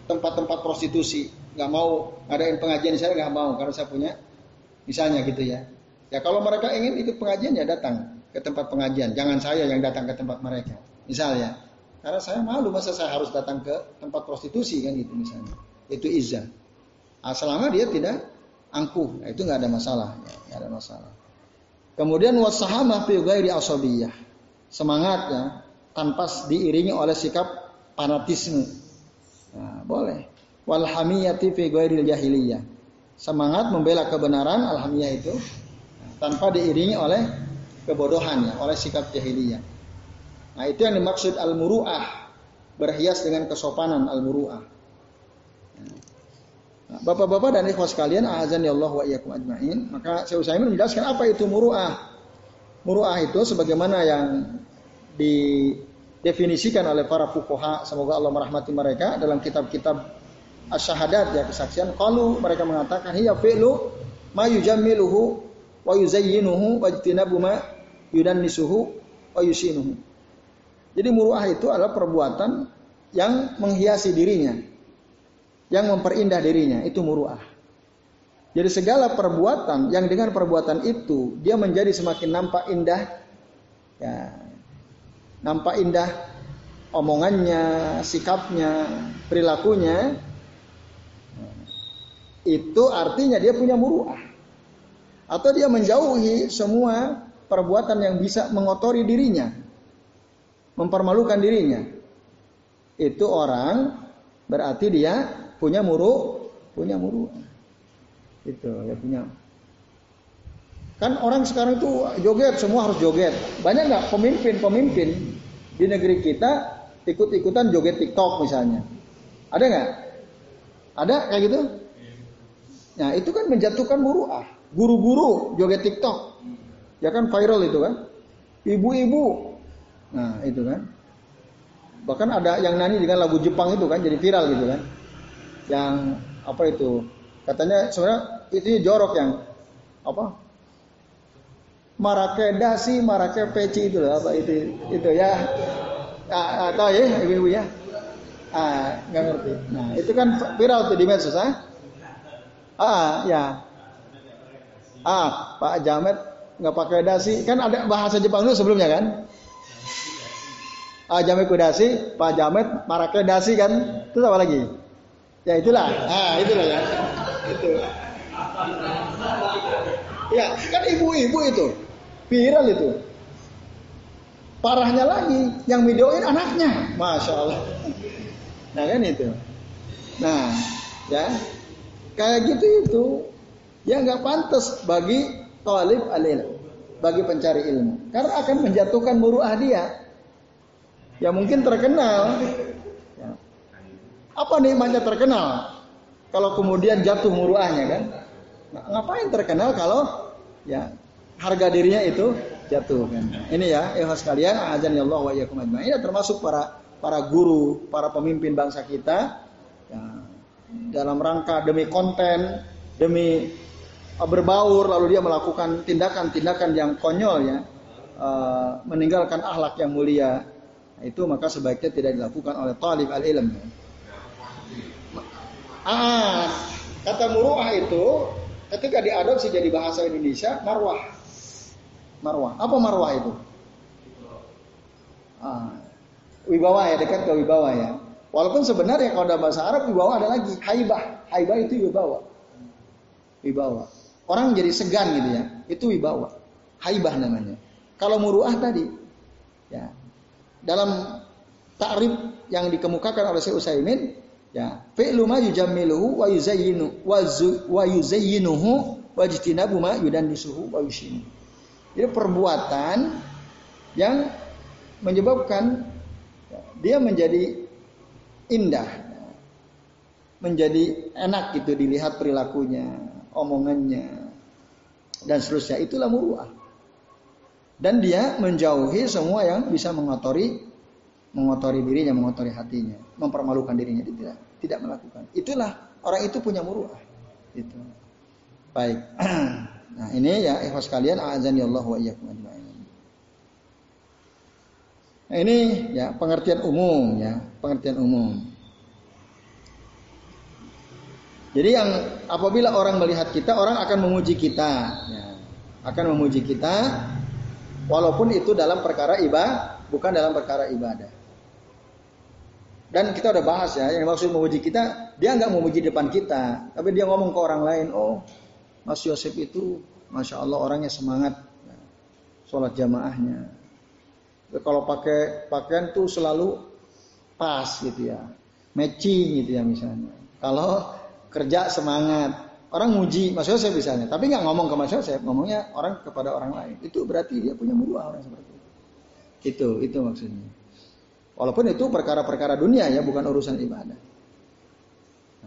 tempat-tempat prostitusi, nggak mau ngadain pengajian saya nggak mau karena saya punya misalnya gitu ya. Ya kalau mereka ingin ikut pengajian ya datang ke tempat pengajian, jangan saya yang datang ke tempat mereka. Misalnya, karena saya malu masa saya harus datang ke tempat prostitusi kan gitu misalnya. Itu izah. Nah, selama dia tidak angkuh. Nah, itu nggak ada masalah, nggak ada masalah. Kemudian wasahamah fi ghairi asabiyah. Semangatnya tanpa diiringi oleh sikap fanatisme. Nah, boleh. Wal hamiyati fi ghairi jahiliyah. Semangat membela kebenaran alhamiyah itu tanpa diiringi oleh kebodohan ya, oleh sikap jahiliyah. Nah, itu yang dimaksud al-muru'ah. Berhias dengan kesopanan al-muru'ah. Bapak-bapak dan ikhwas sekalian, azan ya Allah wa iyyakum ajmain. Maka saya Utsaimin menjelaskan apa itu muruah. muruah itu sebagaimana yang didefinisikan oleh para fukoha, semoga Allah merahmati mereka dalam kitab-kitab asyahadat ya kesaksian. Kalau mereka mengatakan hiya fi'lu ma yujammiluhu wa yuzayyinuhu wa jtinabu ma yudannisuhu wa yusinuhu. Jadi muruah itu adalah perbuatan yang menghiasi dirinya, yang memperindah dirinya, itu muruah. Jadi segala perbuatan yang dengan perbuatan itu dia menjadi semakin nampak indah, ya, nampak indah omongannya, sikapnya, perilakunya, itu artinya dia punya muruah. Atau dia menjauhi semua perbuatan yang bisa mengotori dirinya, mempermalukan dirinya. Itu orang berarti dia punya muru, punya muruah. Itu ya punya. Kan orang sekarang itu joget, semua harus joget. Banyak nggak pemimpin-pemimpin di negeri kita ikut-ikutan joget TikTok misalnya? Ada nggak? Ada kayak gitu? Nah itu kan menjatuhkan muruah. Guru-guru joget TikTok. Ya kan viral itu kan. Ibu-ibu. Nah itu kan. Bahkan ada yang nyanyi dengan lagu Jepang itu kan jadi viral gitu kan. Yang apa itu Katanya sebenarnya itu jorok yang apa? Marake dasi, marake peci itu apa itu itu ya. Ah, ah tahu ya ibu-ibu ya? Ah, nggak ngerti. Nah, itu kan viral tuh di medsos ah. Ah, ya. Ah, Pak Jamet nggak pakai dasi, kan ada bahasa Jepang dulu sebelumnya kan? Ah, Jamet kudasi, Pak Jamet marake dasi kan? Itu apa lagi? Ya itulah. Ah, itulah ya itu. Ya, kan ibu-ibu itu viral itu. Parahnya lagi, yang videoin anaknya, masya Allah. Nah kan itu. Nah, ya kayak gitu itu ya nggak pantas bagi talib alil, bagi pencari ilmu, karena akan menjatuhkan muruah dia. Ya mungkin terkenal. Ya. Apa nikmatnya terkenal? Kalau kemudian jatuh muruahnya kan, nah, ngapain terkenal kalau ya harga dirinya itu jatuh kan. Ini ya, ikhlas sekalian, azan ya Allah wa iyyakum Ini termasuk para para guru, para pemimpin bangsa kita ya, dalam rangka demi konten, demi uh, berbaur lalu dia melakukan tindakan-tindakan yang konyol ya, uh, meninggalkan akhlak yang mulia. Nah, itu maka sebaiknya tidak dilakukan oleh talib al-ilm. Ah, kata muruah itu ketika diadopsi jadi bahasa Indonesia marwah. Marwah. Apa marwah itu? Ah, wibawa ya dekat ke wibawa ya. Walaupun sebenarnya kalau dalam bahasa Arab wibawa ada lagi haibah. Haibah itu wibawa. Wibawa. Orang jadi segan gitu ya. Itu wibawa. Haibah namanya. Kalau muruah tadi ya dalam takrib yang dikemukakan oleh Syekh Utsaimin Ya, fi'lu ma yujammiluhu wa yuzayyinu wa yuzayyinuhu wa ma yudannisuhu wa yushinu. Jadi perbuatan yang menyebabkan dia menjadi indah, menjadi enak gitu dilihat perilakunya, omongannya, dan seterusnya. Itulah muruah. Dan dia menjauhi semua yang bisa mengotori mengotori dirinya, mengotori hatinya, mempermalukan dirinya, dia tidak tidak melakukan. Itulah orang itu punya muruah. Itu. Baik. Nah, ini ya ikhwas kalian azan ya Allah wa iyyakum ajma'in. Nah, ini ya pengertian umum ya, pengertian umum. Jadi yang apabila orang melihat kita, orang akan memuji kita, ya, akan memuji kita, walaupun itu dalam perkara ibadah, bukan dalam perkara ibadah. Dan kita udah bahas ya, yang maksud memuji kita, dia nggak memuji depan kita, tapi dia ngomong ke orang lain, oh Mas Yosef itu, masya Allah orangnya semangat, ya, sholat jamaahnya. Kalau pakai pakaian tuh selalu pas gitu ya, matching gitu ya misalnya. Kalau kerja semangat, orang muji Mas Yosef misalnya, tapi nggak ngomong ke Mas Yosef, ngomongnya orang kepada orang lain. Itu berarti dia punya muruah orang seperti itu. Itu, itu maksudnya. Walaupun itu perkara-perkara dunia ya, bukan urusan ibadah.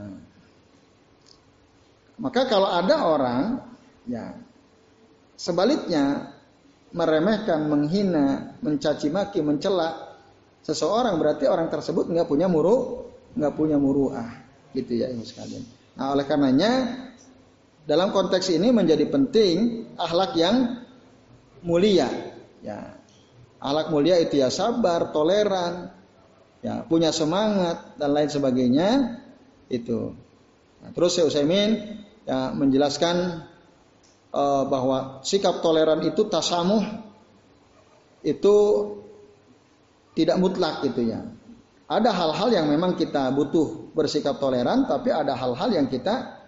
Nah. Maka kalau ada orang ya sebaliknya meremehkan, menghina, mencaci maki, mencela seseorang berarti orang tersebut nggak punya muru, nggak punya muruah, gitu ya ibu sekalian. Nah oleh karenanya dalam konteks ini menjadi penting akhlak yang mulia, ya. Akhlak mulia itu ya sabar, toleran, ya punya semangat dan lain sebagainya itu. Nah, terus saya Utsaimin ya menjelaskan uh, bahwa sikap toleran itu tasamuh itu tidak mutlak gitu ya. Ada hal-hal yang memang kita butuh bersikap toleran, tapi ada hal-hal yang kita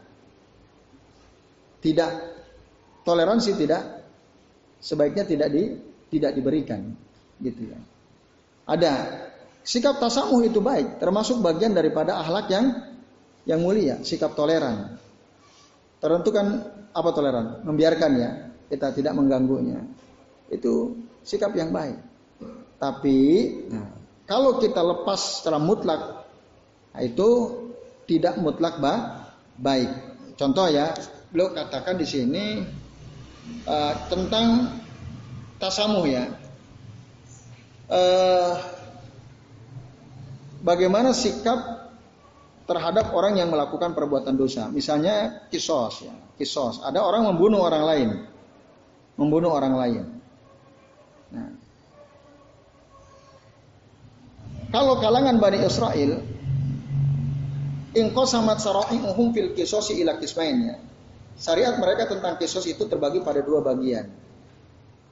tidak toleransi tidak sebaiknya tidak di tidak diberikan gitu ya. Ada sikap tasamuh itu baik, termasuk bagian daripada akhlak yang yang mulia, sikap toleran. Tertentukan apa toleran? Membiarkan ya, kita tidak mengganggunya. Itu sikap yang baik. Tapi nah, kalau kita lepas secara mutlak, nah itu tidak mutlak bah, baik. Contoh ya, beliau katakan di sini uh, tentang tasamuh ya. Uh, bagaimana sikap terhadap orang yang melakukan perbuatan dosa. Misalnya kisos ya, kisos. Ada orang membunuh orang lain, membunuh orang lain. Nah, kalau kalangan Bani Israel, ingko samat uhum fil kisosi ila kismainnya. Syariat mereka tentang kisos itu terbagi pada dua bagian.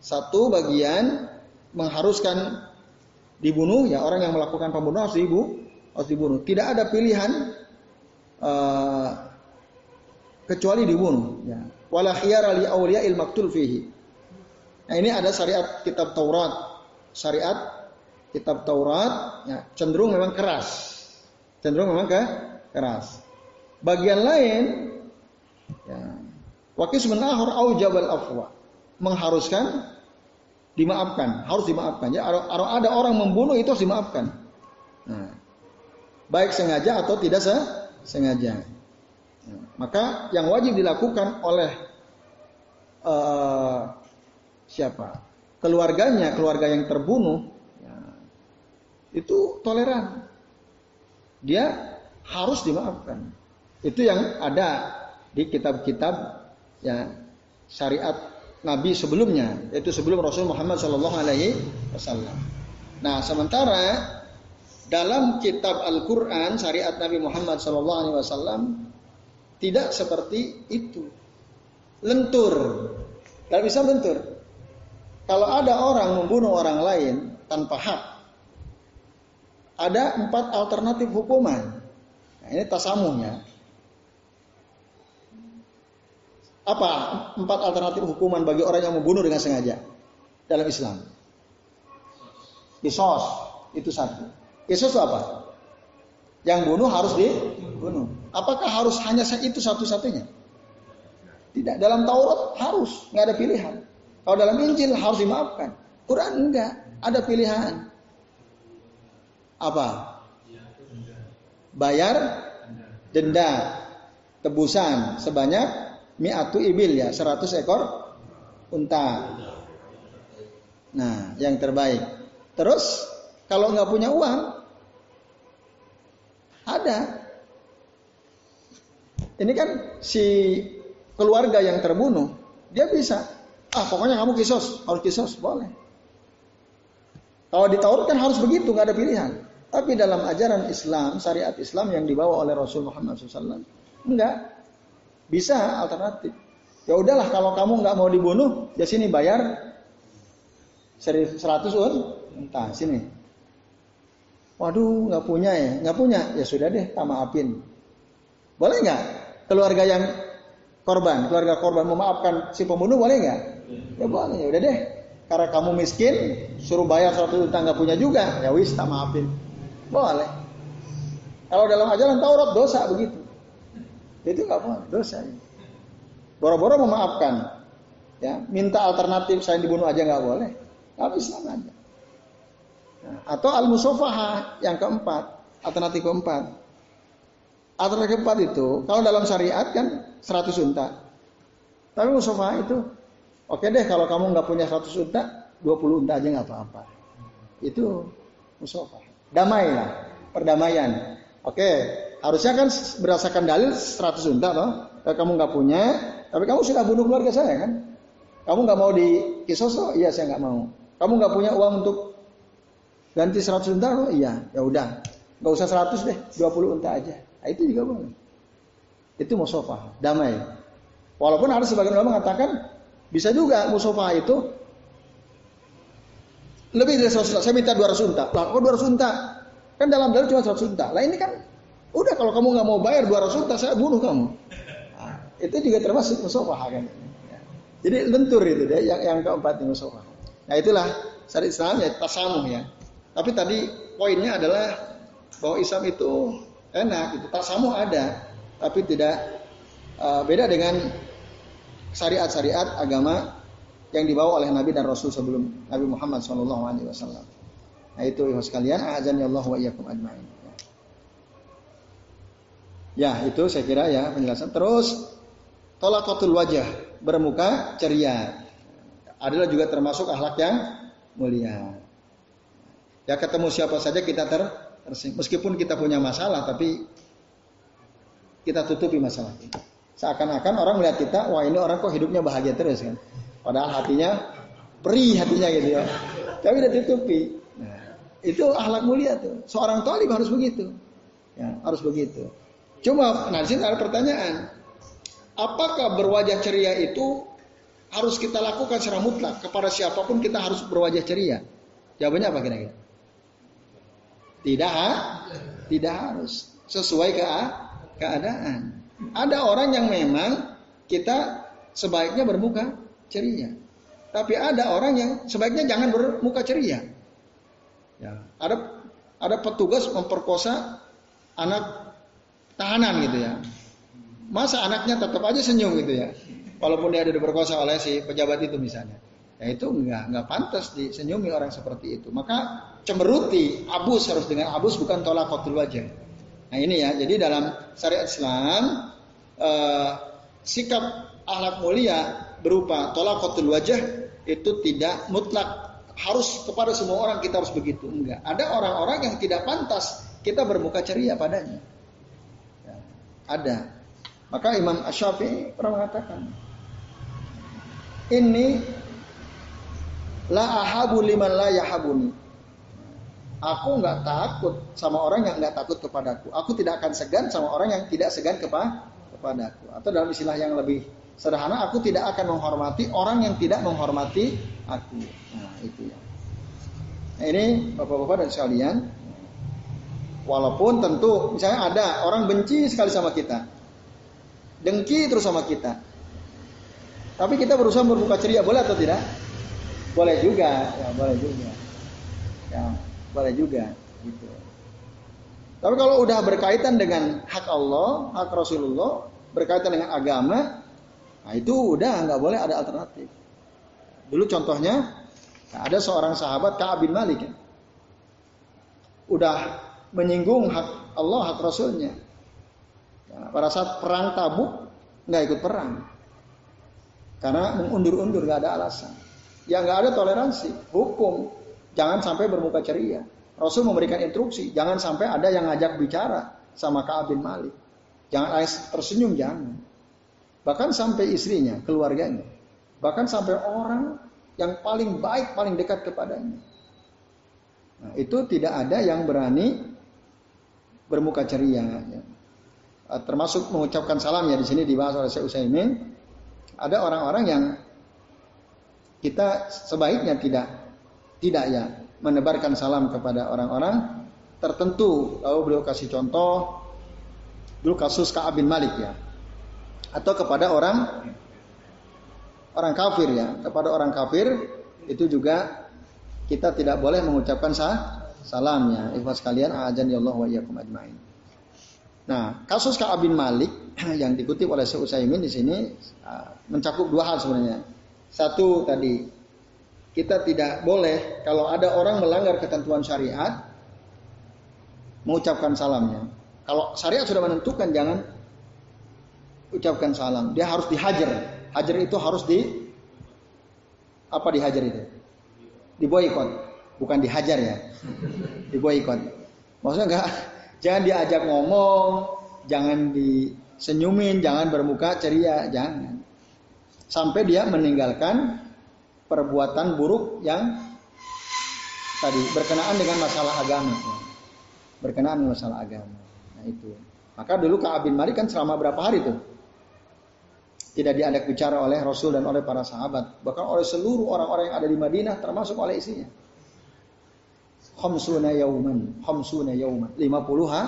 Satu bagian mengharuskan dibunuh, ya orang yang melakukan pembunuhan harus dibunuh harus dibunuh. Tidak ada pilihan uh, kecuali dibunuh. Ya. Wala li il fihi. Nah ini ada syariat kitab Taurat. Syariat kitab Taurat ya, cenderung memang keras. Cenderung memang ke keras. Bagian lain ya, wakis menahur au jabal afwa mengharuskan dimaafkan, harus dimaafkan. Ya, ada orang membunuh itu harus dimaafkan. Nah, baik sengaja atau tidak sengaja. Maka yang wajib dilakukan oleh uh, siapa? Keluarganya, keluarga yang terbunuh, ya, itu toleran. Dia harus dimaafkan. Itu yang ada di kitab-kitab ya syariat Nabi sebelumnya, yaitu sebelum Rasul Muhammad Wasallam. Nah, sementara dalam kitab Al-Quran syariat Nabi Muhammad SAW tidak seperti itu. Lentur. Tidak bisa lentur. Kalau ada orang membunuh orang lain tanpa hak, ada empat alternatif hukuman. Nah, ini tasamuhnya. Apa empat alternatif hukuman bagi orang yang membunuh dengan sengaja dalam Islam? Kisos itu satu. Yesus apa? Yang bunuh harus dibunuh. Apakah harus hanya itu satu-satunya? Tidak. Dalam Taurat harus, nggak ada pilihan. Kalau dalam Injil harus dimaafkan. Quran enggak, ada pilihan. Apa? Bayar denda tebusan sebanyak mi'atu ibil ya, 100 ekor unta. Nah, yang terbaik. Terus kalau nggak punya uang, ada. Ini kan si keluarga yang terbunuh, dia bisa. Ah, pokoknya kamu kisos, harus kisos, boleh. Kalau di Taurat kan harus begitu, nggak ada pilihan. Tapi dalam ajaran Islam, syariat Islam yang dibawa oleh Rasul Muhammad SAW, enggak. Bisa alternatif. Ya udahlah kalau kamu nggak mau dibunuh, ya sini bayar 100 un, entah sini Waduh, nggak punya ya, nggak punya, ya sudah deh, tak maafin. Boleh nggak? Keluarga yang korban, keluarga korban memaafkan si pembunuh boleh nggak? Ya boleh, ya udah deh. Karena kamu miskin, suruh bayar satu juta nggak punya juga, ya wis tak maafin. Boleh. Kalau dalam ajaran Taurat dosa begitu. Itu nggak boleh, dosa. Boro-boro memaafkan, ya minta alternatif saya dibunuh aja nggak boleh. Kalau Islam aja. Atau al-musofaha yang keempat, alternatif keempat. Alternatif keempat itu, kalau dalam syariat kan 100 unta. Tapi musofaha itu Oke deh kalau kamu nggak punya 100 unta, 20 unta aja nggak apa-apa. Itu musofa. Damai lah, perdamaian. Oke, harusnya kan berdasarkan dalil 100 unta toh. Kalau kamu nggak punya, tapi kamu sudah bunuh keluarga saya kan? Kamu nggak mau di kisoso? Iya saya nggak mau. Kamu nggak punya uang untuk ganti 100 unta? Oh, iya, ya udah. Nggak usah 100 deh, 20 unta aja. Nah, itu juga boleh. Itu musofa, damai. Walaupun ada sebagian ulama mengatakan bisa juga musofa itu lebih dari 100 unta. Saya minta 200 unta. Lah, kok 200 unta? Kan dalam dalil cuma 100 unta. Lah ini kan udah kalau kamu nggak mau bayar 200 unta, saya bunuh kamu. Nah, itu juga termasuk musofa kan. Ya. Jadi lentur itu deh yang yang keempat di musofa. Nah itulah syariat Islam ya tasamuh ya. Tapi tadi poinnya adalah bahwa Islam itu enak, itu tasamuh ada, tapi tidak uh, beda dengan syariat-syariat agama yang dibawa oleh Nabi dan Rasul sebelum Nabi Muhammad SAW. Nah itu ibu sekalian, azan ya Allah wa iyyakum ajmain. Ya itu saya kira ya penjelasan. Terus tolakotul wajah bermuka ceria adalah juga termasuk akhlak yang mulia. Ya ketemu siapa saja kita ter tersing. Meskipun kita punya masalah tapi kita tutupi masalah itu. Seakan-akan orang melihat kita, wah ini orang kok hidupnya bahagia terus kan. Padahal hatinya perih hatinya gitu ya. Tapi udah tutupi. Nah, itu akhlak mulia tuh. Seorang talib harus begitu. Ya, harus begitu. Cuma nah sini ada pertanyaan. Apakah berwajah ceria itu harus kita lakukan secara mutlak kepada siapa pun kita harus berwajah ceria? Jawabannya apa kira-kira? Tidak, tidak harus sesuai ke keadaan. Ada orang yang memang kita sebaiknya bermuka ceria. Tapi ada orang yang sebaiknya jangan bermuka ceria. Ya, ada ada petugas memperkosa anak tahanan gitu ya. Masa anaknya tetap aja senyum gitu ya. Walaupun dia ada diperkosa oleh si pejabat itu misalnya. Ya itu enggak enggak pantas disenyumi orang seperti itu. Maka cemberuti, abus harus dengan abus bukan tolak kotul wajah. Nah ini ya, jadi dalam syariat Islam eh, sikap akhlak mulia berupa tolak kotul wajah itu tidak mutlak. Harus kepada semua orang kita harus begitu. Enggak. Ada orang-orang yang tidak pantas kita bermuka ceria padanya. Ya, ada. Maka Imam Asyafi pernah mengatakan ini la ahabu liman la yahabuni Aku nggak takut sama orang yang nggak takut kepadaku. Aku tidak akan segan sama orang yang tidak segan kepa kepadaku. Atau dalam istilah yang lebih sederhana, aku tidak akan menghormati orang yang tidak menghormati aku. Nah, itu ya. Nah, ini bapak-bapak dan sekalian, walaupun tentu misalnya ada orang benci sekali sama kita, dengki terus sama kita, tapi kita berusaha berbuka ceria, boleh atau tidak? Boleh juga, ya boleh juga. Ya, boleh juga gitu. Tapi kalau udah berkaitan dengan hak Allah, hak Rasulullah, berkaitan dengan agama, nah itu udah nggak boleh ada alternatif. Dulu contohnya ada seorang sahabat Ka'ab bin Malik ya. Udah menyinggung hak Allah, hak Rasulnya. Nah, pada saat perang tabuk nggak ikut perang. Karena mengundur-undur nggak ada alasan. Ya nggak ada toleransi, hukum Jangan sampai bermuka ceria. Rasul memberikan instruksi, jangan sampai ada yang ngajak bicara sama Ka'ab bin Malik. Jangan tersenyum, jangan. Bahkan sampai istrinya, keluarganya. Bahkan sampai orang yang paling baik, paling dekat kepadanya. Nah, itu tidak ada yang berani bermuka ceria. Ya. Termasuk mengucapkan salam ya di sini dibahas oleh Syekh Utsaimin. Ada orang-orang yang kita sebaiknya tidak tidak ya menebarkan salam kepada orang-orang tertentu. Lalu beliau kasih contoh dulu kasus Ka'ab bin Malik ya. Atau kepada orang orang kafir ya, kepada orang kafir itu juga kita tidak boleh mengucapkan sah, salamnya. Ikhwas kalian, ajan ya Allah wa iyyakum ajmain. Nah, kasus Ka'ab bin Malik yang dikutip oleh Syekh Utsaimin di sini ah, mencakup dua hal sebenarnya. Satu tadi kita tidak boleh kalau ada orang melanggar ketentuan syariat mengucapkan salamnya. Kalau syariat sudah menentukan jangan ucapkan salam. Dia harus dihajar. Hajar itu harus di Apa dihajar itu? Diboikot, bukan dihajar ya. Diboikot. Maksudnya enggak jangan diajak ngomong, jangan disenyumin, jangan bermuka ceria, jangan. Sampai dia meninggalkan perbuatan buruk yang tadi berkenaan dengan masalah agama. Berkenaan dengan masalah agama. Nah itu. Maka dulu Ka'ab bin Malik kan selama berapa hari tuh? Tidak diajak bicara oleh Rasul dan oleh para sahabat. Bahkan oleh seluruh orang-orang yang ada di Madinah termasuk oleh isinya. Khamsuna yauman. Khamsuna yauman. 50 ha?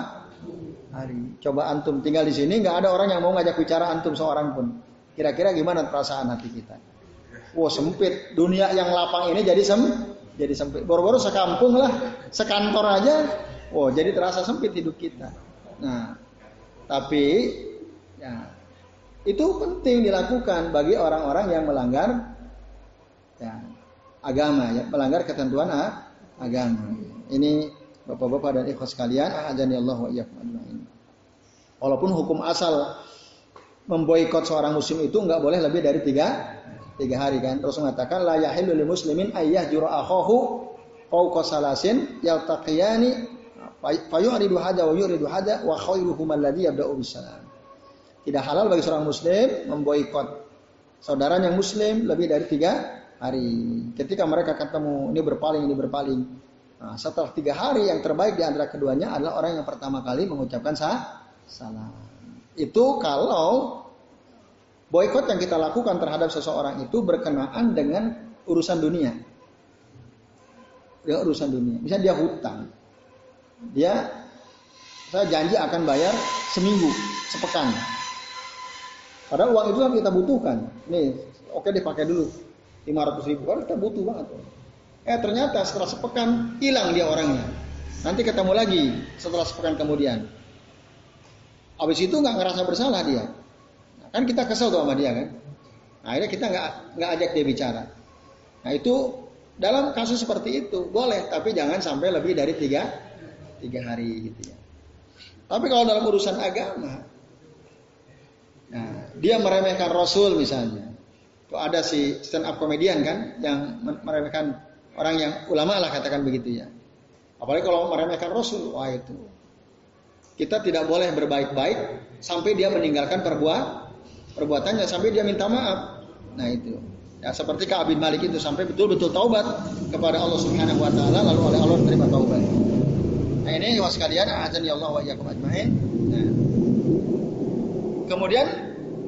hari. Coba antum tinggal di sini nggak ada orang yang mau ngajak bicara antum seorang pun. Kira-kira gimana perasaan hati kita? Wah sempit. Dunia yang lapang ini jadi sem jadi sempit. Baru-baru sekampung lah, sekantor aja. Wah jadi terasa sempit hidup kita. Nah, tapi ya itu penting dilakukan bagi orang-orang yang melanggar ya, agama, ya, melanggar ketentuan agama. Ini Bapak-bapak dan ikhwas sekalian, ajani Allah wa Walaupun hukum asal memboikot seorang muslim itu nggak boleh lebih dari tiga, tiga hari kan. Terus mengatakan la yahillu lil muslimin ayyah jura akhahu fawqa salasin yaltaqiyani fayuridu hada wa yuridu hada wa khairuhum alladhi yabda'u bisalam. Tidak halal bagi seorang muslim memboikot saudara yang muslim lebih dari tiga hari. Ketika mereka ketemu, ini berpaling, ini berpaling. Nah, setelah tiga hari yang terbaik di antara keduanya adalah orang yang pertama kali mengucapkan sah, salam. Itu kalau boykot yang kita lakukan terhadap seseorang itu berkenaan dengan urusan dunia. Ya, urusan dunia. Misalnya dia hutang. Dia saya janji akan bayar seminggu, sepekan. Padahal uang itu kan kita butuhkan. Nih, oke dipakai dulu 500 ribu. Kan kita butuh banget. Eh ternyata setelah sepekan hilang dia orangnya. Nanti ketemu lagi setelah sepekan kemudian. Habis itu nggak ngerasa bersalah dia. Nah, kan kita kesel tuh sama dia kan. Nah, akhirnya kita nggak nggak ajak dia bicara. Nah itu dalam kasus seperti itu boleh, tapi jangan sampai lebih dari tiga tiga hari gitu ya. Tapi kalau dalam urusan agama, Nah, dia meremehkan Rasul misalnya. Itu ada si stand up komedian kan yang meremehkan orang yang ulama lah katakan begitu ya. Apalagi kalau meremehkan Rasul, wah itu. Kita tidak boleh berbaik-baik sampai dia meninggalkan perbuat perbuatannya sampai dia minta maaf. Nah itu. Ya seperti Ka'ab Malik itu sampai betul-betul taubat kepada Allah Subhanahu wa taala lalu oleh Allah menerima taubat. Nah ini was kalian azan ya Allah wa iyyakum ajmain. Nah, Kemudian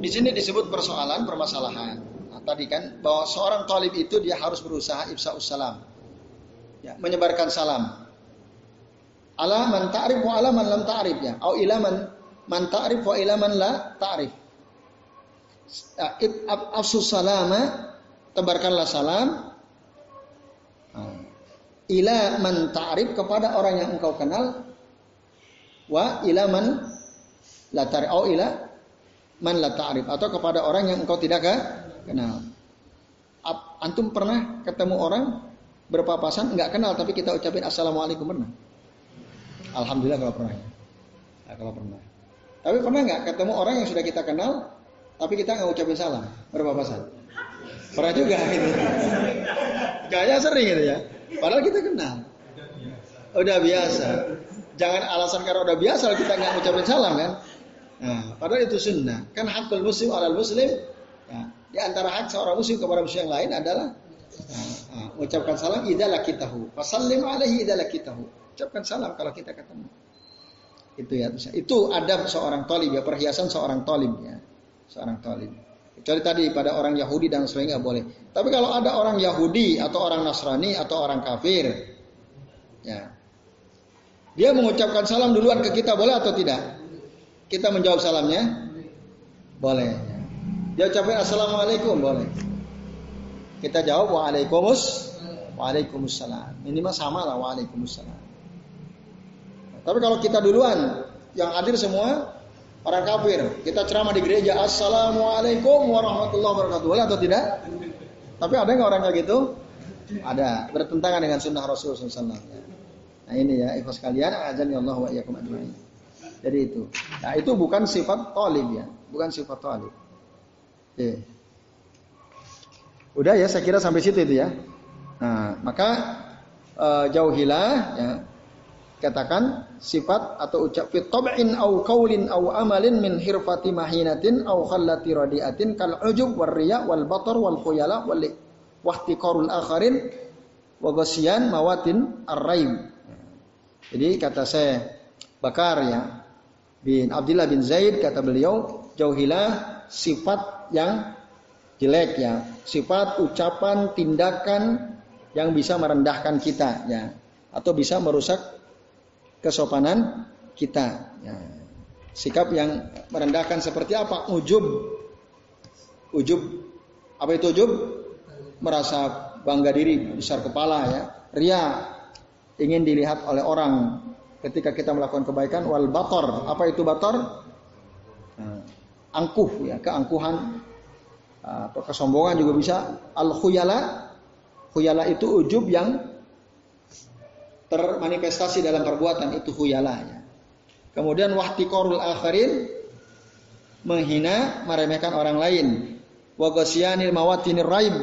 di sini disebut persoalan permasalahan. Nah, tadi kan bahwa seorang talib itu dia harus berusaha ifsa salam. Ya, menyebarkan salam. Ala man ta'rif wa ala man lam ta'rif ya. Au ila man man ta'rif wa ila man la ta'rif. Afsus salama tebarkanlah salam nah, ila man ta'rif kepada orang yang engkau kenal wa ila man la ta'rif au ila man la ta'rif atau kepada orang yang engkau tidak kenal. Antum pernah ketemu orang berpapasan nggak kenal tapi kita ucapin assalamualaikum pernah? Alhamdulillah kalau pernah. Nah, kalau pernah. Tapi pernah nggak ketemu orang yang sudah kita kenal tapi kita nggak ucapin salam berpapasan? Pernah juga gitu. Kayaknya sering gitu ya. Padahal kita kenal. Udah biasa. Jangan alasan karena udah biasa kita nggak ucapin salam kan. Nah, padahal itu sunnah. Kan hakul muslim alal muslim. Ya, di antara hak seorang muslim kepada muslim yang lain adalah nah, nah, mengucapkan salam idalah kitahu. Fasallim alaihi idalah kitahu. Ucapkan salam kalau kita ketemu. Itu ya. Itu adab seorang talib ya, perhiasan seorang talib ya. Seorang talib. Kecuali tadi pada orang Yahudi dan sebagainya boleh. Tapi kalau ada orang Yahudi atau orang Nasrani atau orang kafir, ya, dia mengucapkan salam duluan ke kita boleh atau tidak? Kita menjawab salamnya? Boleh. Dia ucapin assalamualaikum boleh. Kita jawab waalaikumus waalaikumsalam. Minimal sama lah waalaikumsalam. Tapi kalau kita duluan yang hadir semua orang kafir, kita ceramah di gereja assalamualaikum warahmatullahi wabarakatuh. Atau tidak? Tapi ada nggak orang kayak gitu? Ada bertentangan dengan sunnah SAW. Nah ini ya, ikhlas kalian, azan ya Allah wa iyyakum. Jadi itu. Nah itu bukan sifat talib ya, bukan sifat talib. Oke. Udah ya, saya kira sampai situ itu ya. Nah, maka uh, jauhilah ya, katakan sifat atau ucap fit tab'in au qaulin au amalin min hirfati mahinatin au khallati radiatin kal ujub war riya wal batar wal khuyala wal wahtiqarul akharin wa ghasyan mawatin ar-raib. Jadi kata saya Bakar ya bin Abdullah bin Zaid kata beliau jauhilah sifat yang jelek ya, sifat ucapan tindakan yang bisa merendahkan kita ya atau bisa merusak kesopanan kita ya. Sikap yang merendahkan seperti apa? Ujub. Ujub. Apa itu ujub? Merasa bangga diri, besar kepala ya. Ria ingin dilihat oleh orang ketika kita melakukan kebaikan wal bator apa itu bator angkuh ya keangkuhan kesombongan juga bisa al khuyala khuyala itu ujub yang termanifestasi dalam perbuatan itu khuyala ya. kemudian wahtiqorul akharin menghina meremehkan orang lain wagosyanil mawatinir raib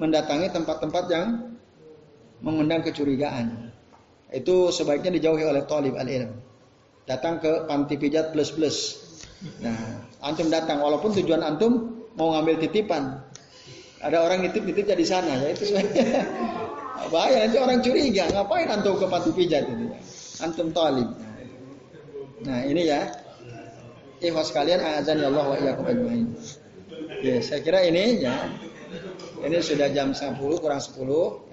mendatangi tempat-tempat yang mengundang kecurigaan itu sebaiknya dijauhi oleh talib al-ilm. Datang ke panti pijat plus plus. Nah, antum datang walaupun tujuan antum mau ngambil titipan. Ada orang nitip-nitip di sana, ya itu sebaiknya. Bahaya nanti orang curiga, ngapain antum ke panti pijat ini? Antum talib. Nah, ini ya. Ikhwas kalian azan ya Allah wa iyyakum ajmain. Ya, saya kira ini ya. Ini sudah jam 10 kurang 10.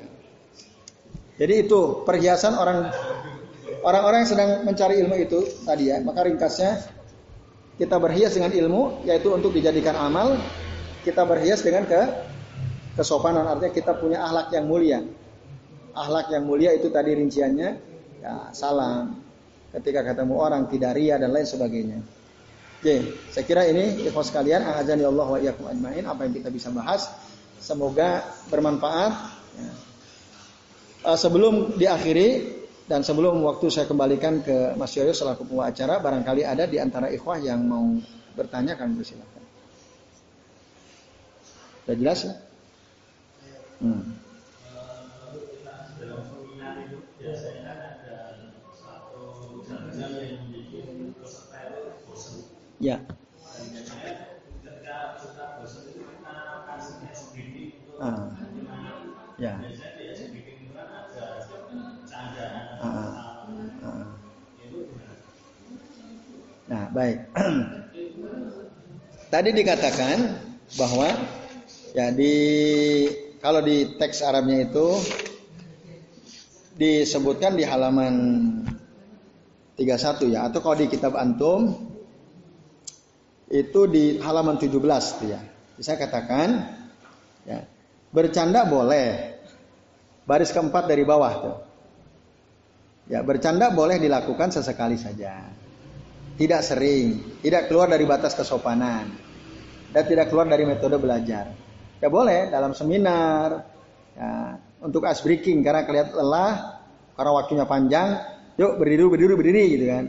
Jadi itu perhiasan orang orang-orang yang sedang mencari ilmu itu tadi ya. Maka ringkasnya kita berhias dengan ilmu yaitu untuk dijadikan amal, kita berhias dengan ke kesopanan artinya kita punya akhlak yang mulia. Akhlak yang mulia itu tadi rinciannya ya salam ketika ketemu orang tidak ria dan lain sebagainya. Oke, saya kira ini ikhwas kalian azan ya Allah wa ajmain apa yang kita bisa bahas semoga bermanfaat. Ya. Uh, sebelum diakhiri dan sebelum waktu saya kembalikan ke Mas Yoyo selaku pembawa acara, barangkali ada di antara ikhwah yang mau bertanya kami persilakan. Sudah jelas ya? Hmm. Ya. Ah. Ya. Nah, baik. Tadi dikatakan bahwa ya di kalau di teks Arabnya itu disebutkan di halaman 31 ya atau kalau di kitab antum itu di halaman 17 tuh ya. Bisa katakan ya, bercanda boleh. Baris keempat dari bawah tuh. Ya, bercanda boleh dilakukan sesekali saja. Tidak sering, tidak keluar dari batas kesopanan. Dan tidak keluar dari metode belajar. Ya boleh dalam seminar, ya, untuk ice breaking karena kelihatan lelah, karena waktunya panjang, yuk berdiri berdiri berdiri gitu kan.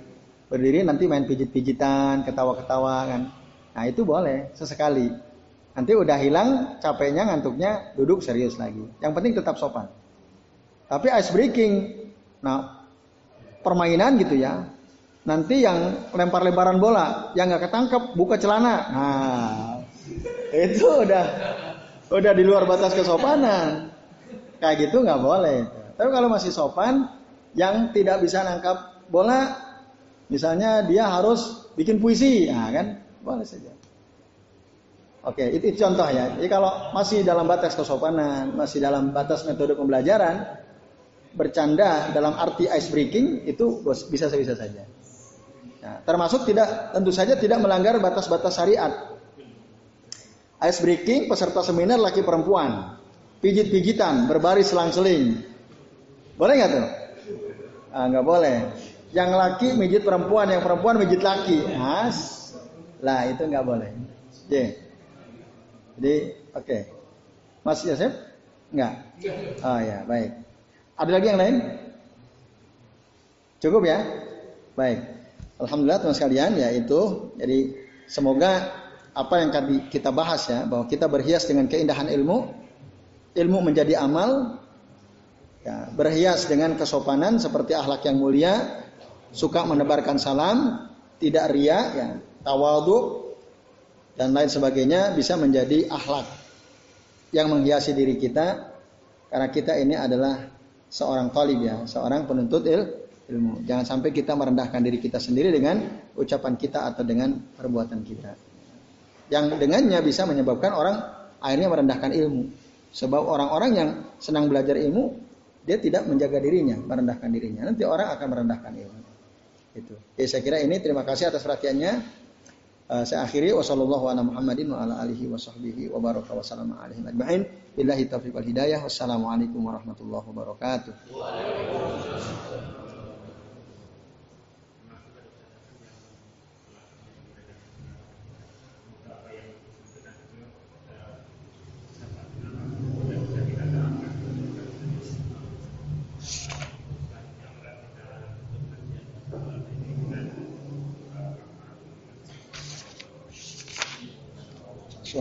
Berdiri nanti main pijit-pijitan, ketawa-ketawa kan. Nah itu boleh sesekali. Nanti udah hilang capeknya, ngantuknya, duduk serius lagi. Yang penting tetap sopan. Tapi ice breaking, nah permainan gitu ya. Nanti yang lempar-lemparan bola, yang nggak ketangkep buka celana. Nah, itu udah udah di luar batas kesopanan. Kayak gitu nggak boleh. Tapi kalau masih sopan, yang tidak bisa nangkap bola, misalnya dia harus bikin puisi, nah kan boleh saja. Oke, itu, itu contoh ya. Jadi kalau masih dalam batas kesopanan, masih dalam batas metode pembelajaran, bercanda dalam arti ice breaking itu bisa bisa saja. Nah, termasuk tidak tentu saja tidak melanggar batas-batas syariat. Ice breaking peserta seminar laki perempuan, pijit-pijitan, berbaris selang-seling. Boleh nggak tuh? Ah, nggak boleh. Yang laki mijit perempuan, yang perempuan mijit laki. As, lah itu nggak boleh. Jadi oke. Okay. Mas Yosef? Enggak. Oh ya, baik. Ada lagi yang lain? Cukup ya? Baik. Alhamdulillah teman sekalian ya itu. Jadi semoga apa yang kita bahas ya bahwa kita berhias dengan keindahan ilmu ilmu menjadi amal, ya, berhias dengan kesopanan seperti akhlak yang mulia, suka menebarkan salam, tidak ria, ya, tawadhu dan lain sebagainya bisa menjadi akhlak yang menghiasi diri kita karena kita ini adalah seorang talib ya, seorang penuntut il, ilmu. Jangan sampai kita merendahkan diri kita sendiri dengan ucapan kita atau dengan perbuatan kita. Yang dengannya bisa menyebabkan orang akhirnya merendahkan ilmu. Sebab orang-orang yang senang belajar ilmu, dia tidak menjaga dirinya, merendahkan dirinya. Nanti orang akan merendahkan ilmu. Itu. Jadi saya kira ini terima kasih atas perhatiannya. Uh, saya akhiri. Wassalamualaikum warahmatullahi wabarakatuh.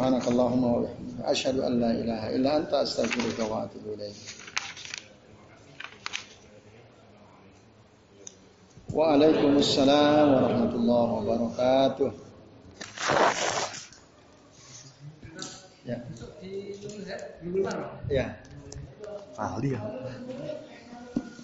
Subhanakallahumma wa bihamdika asyhadu an la ilaha illa anta astaghfiruka wa atubu ilaik. Waalaikumsalam warahmatullahi wabarakatuh. Ya. Ya. Ahli ya.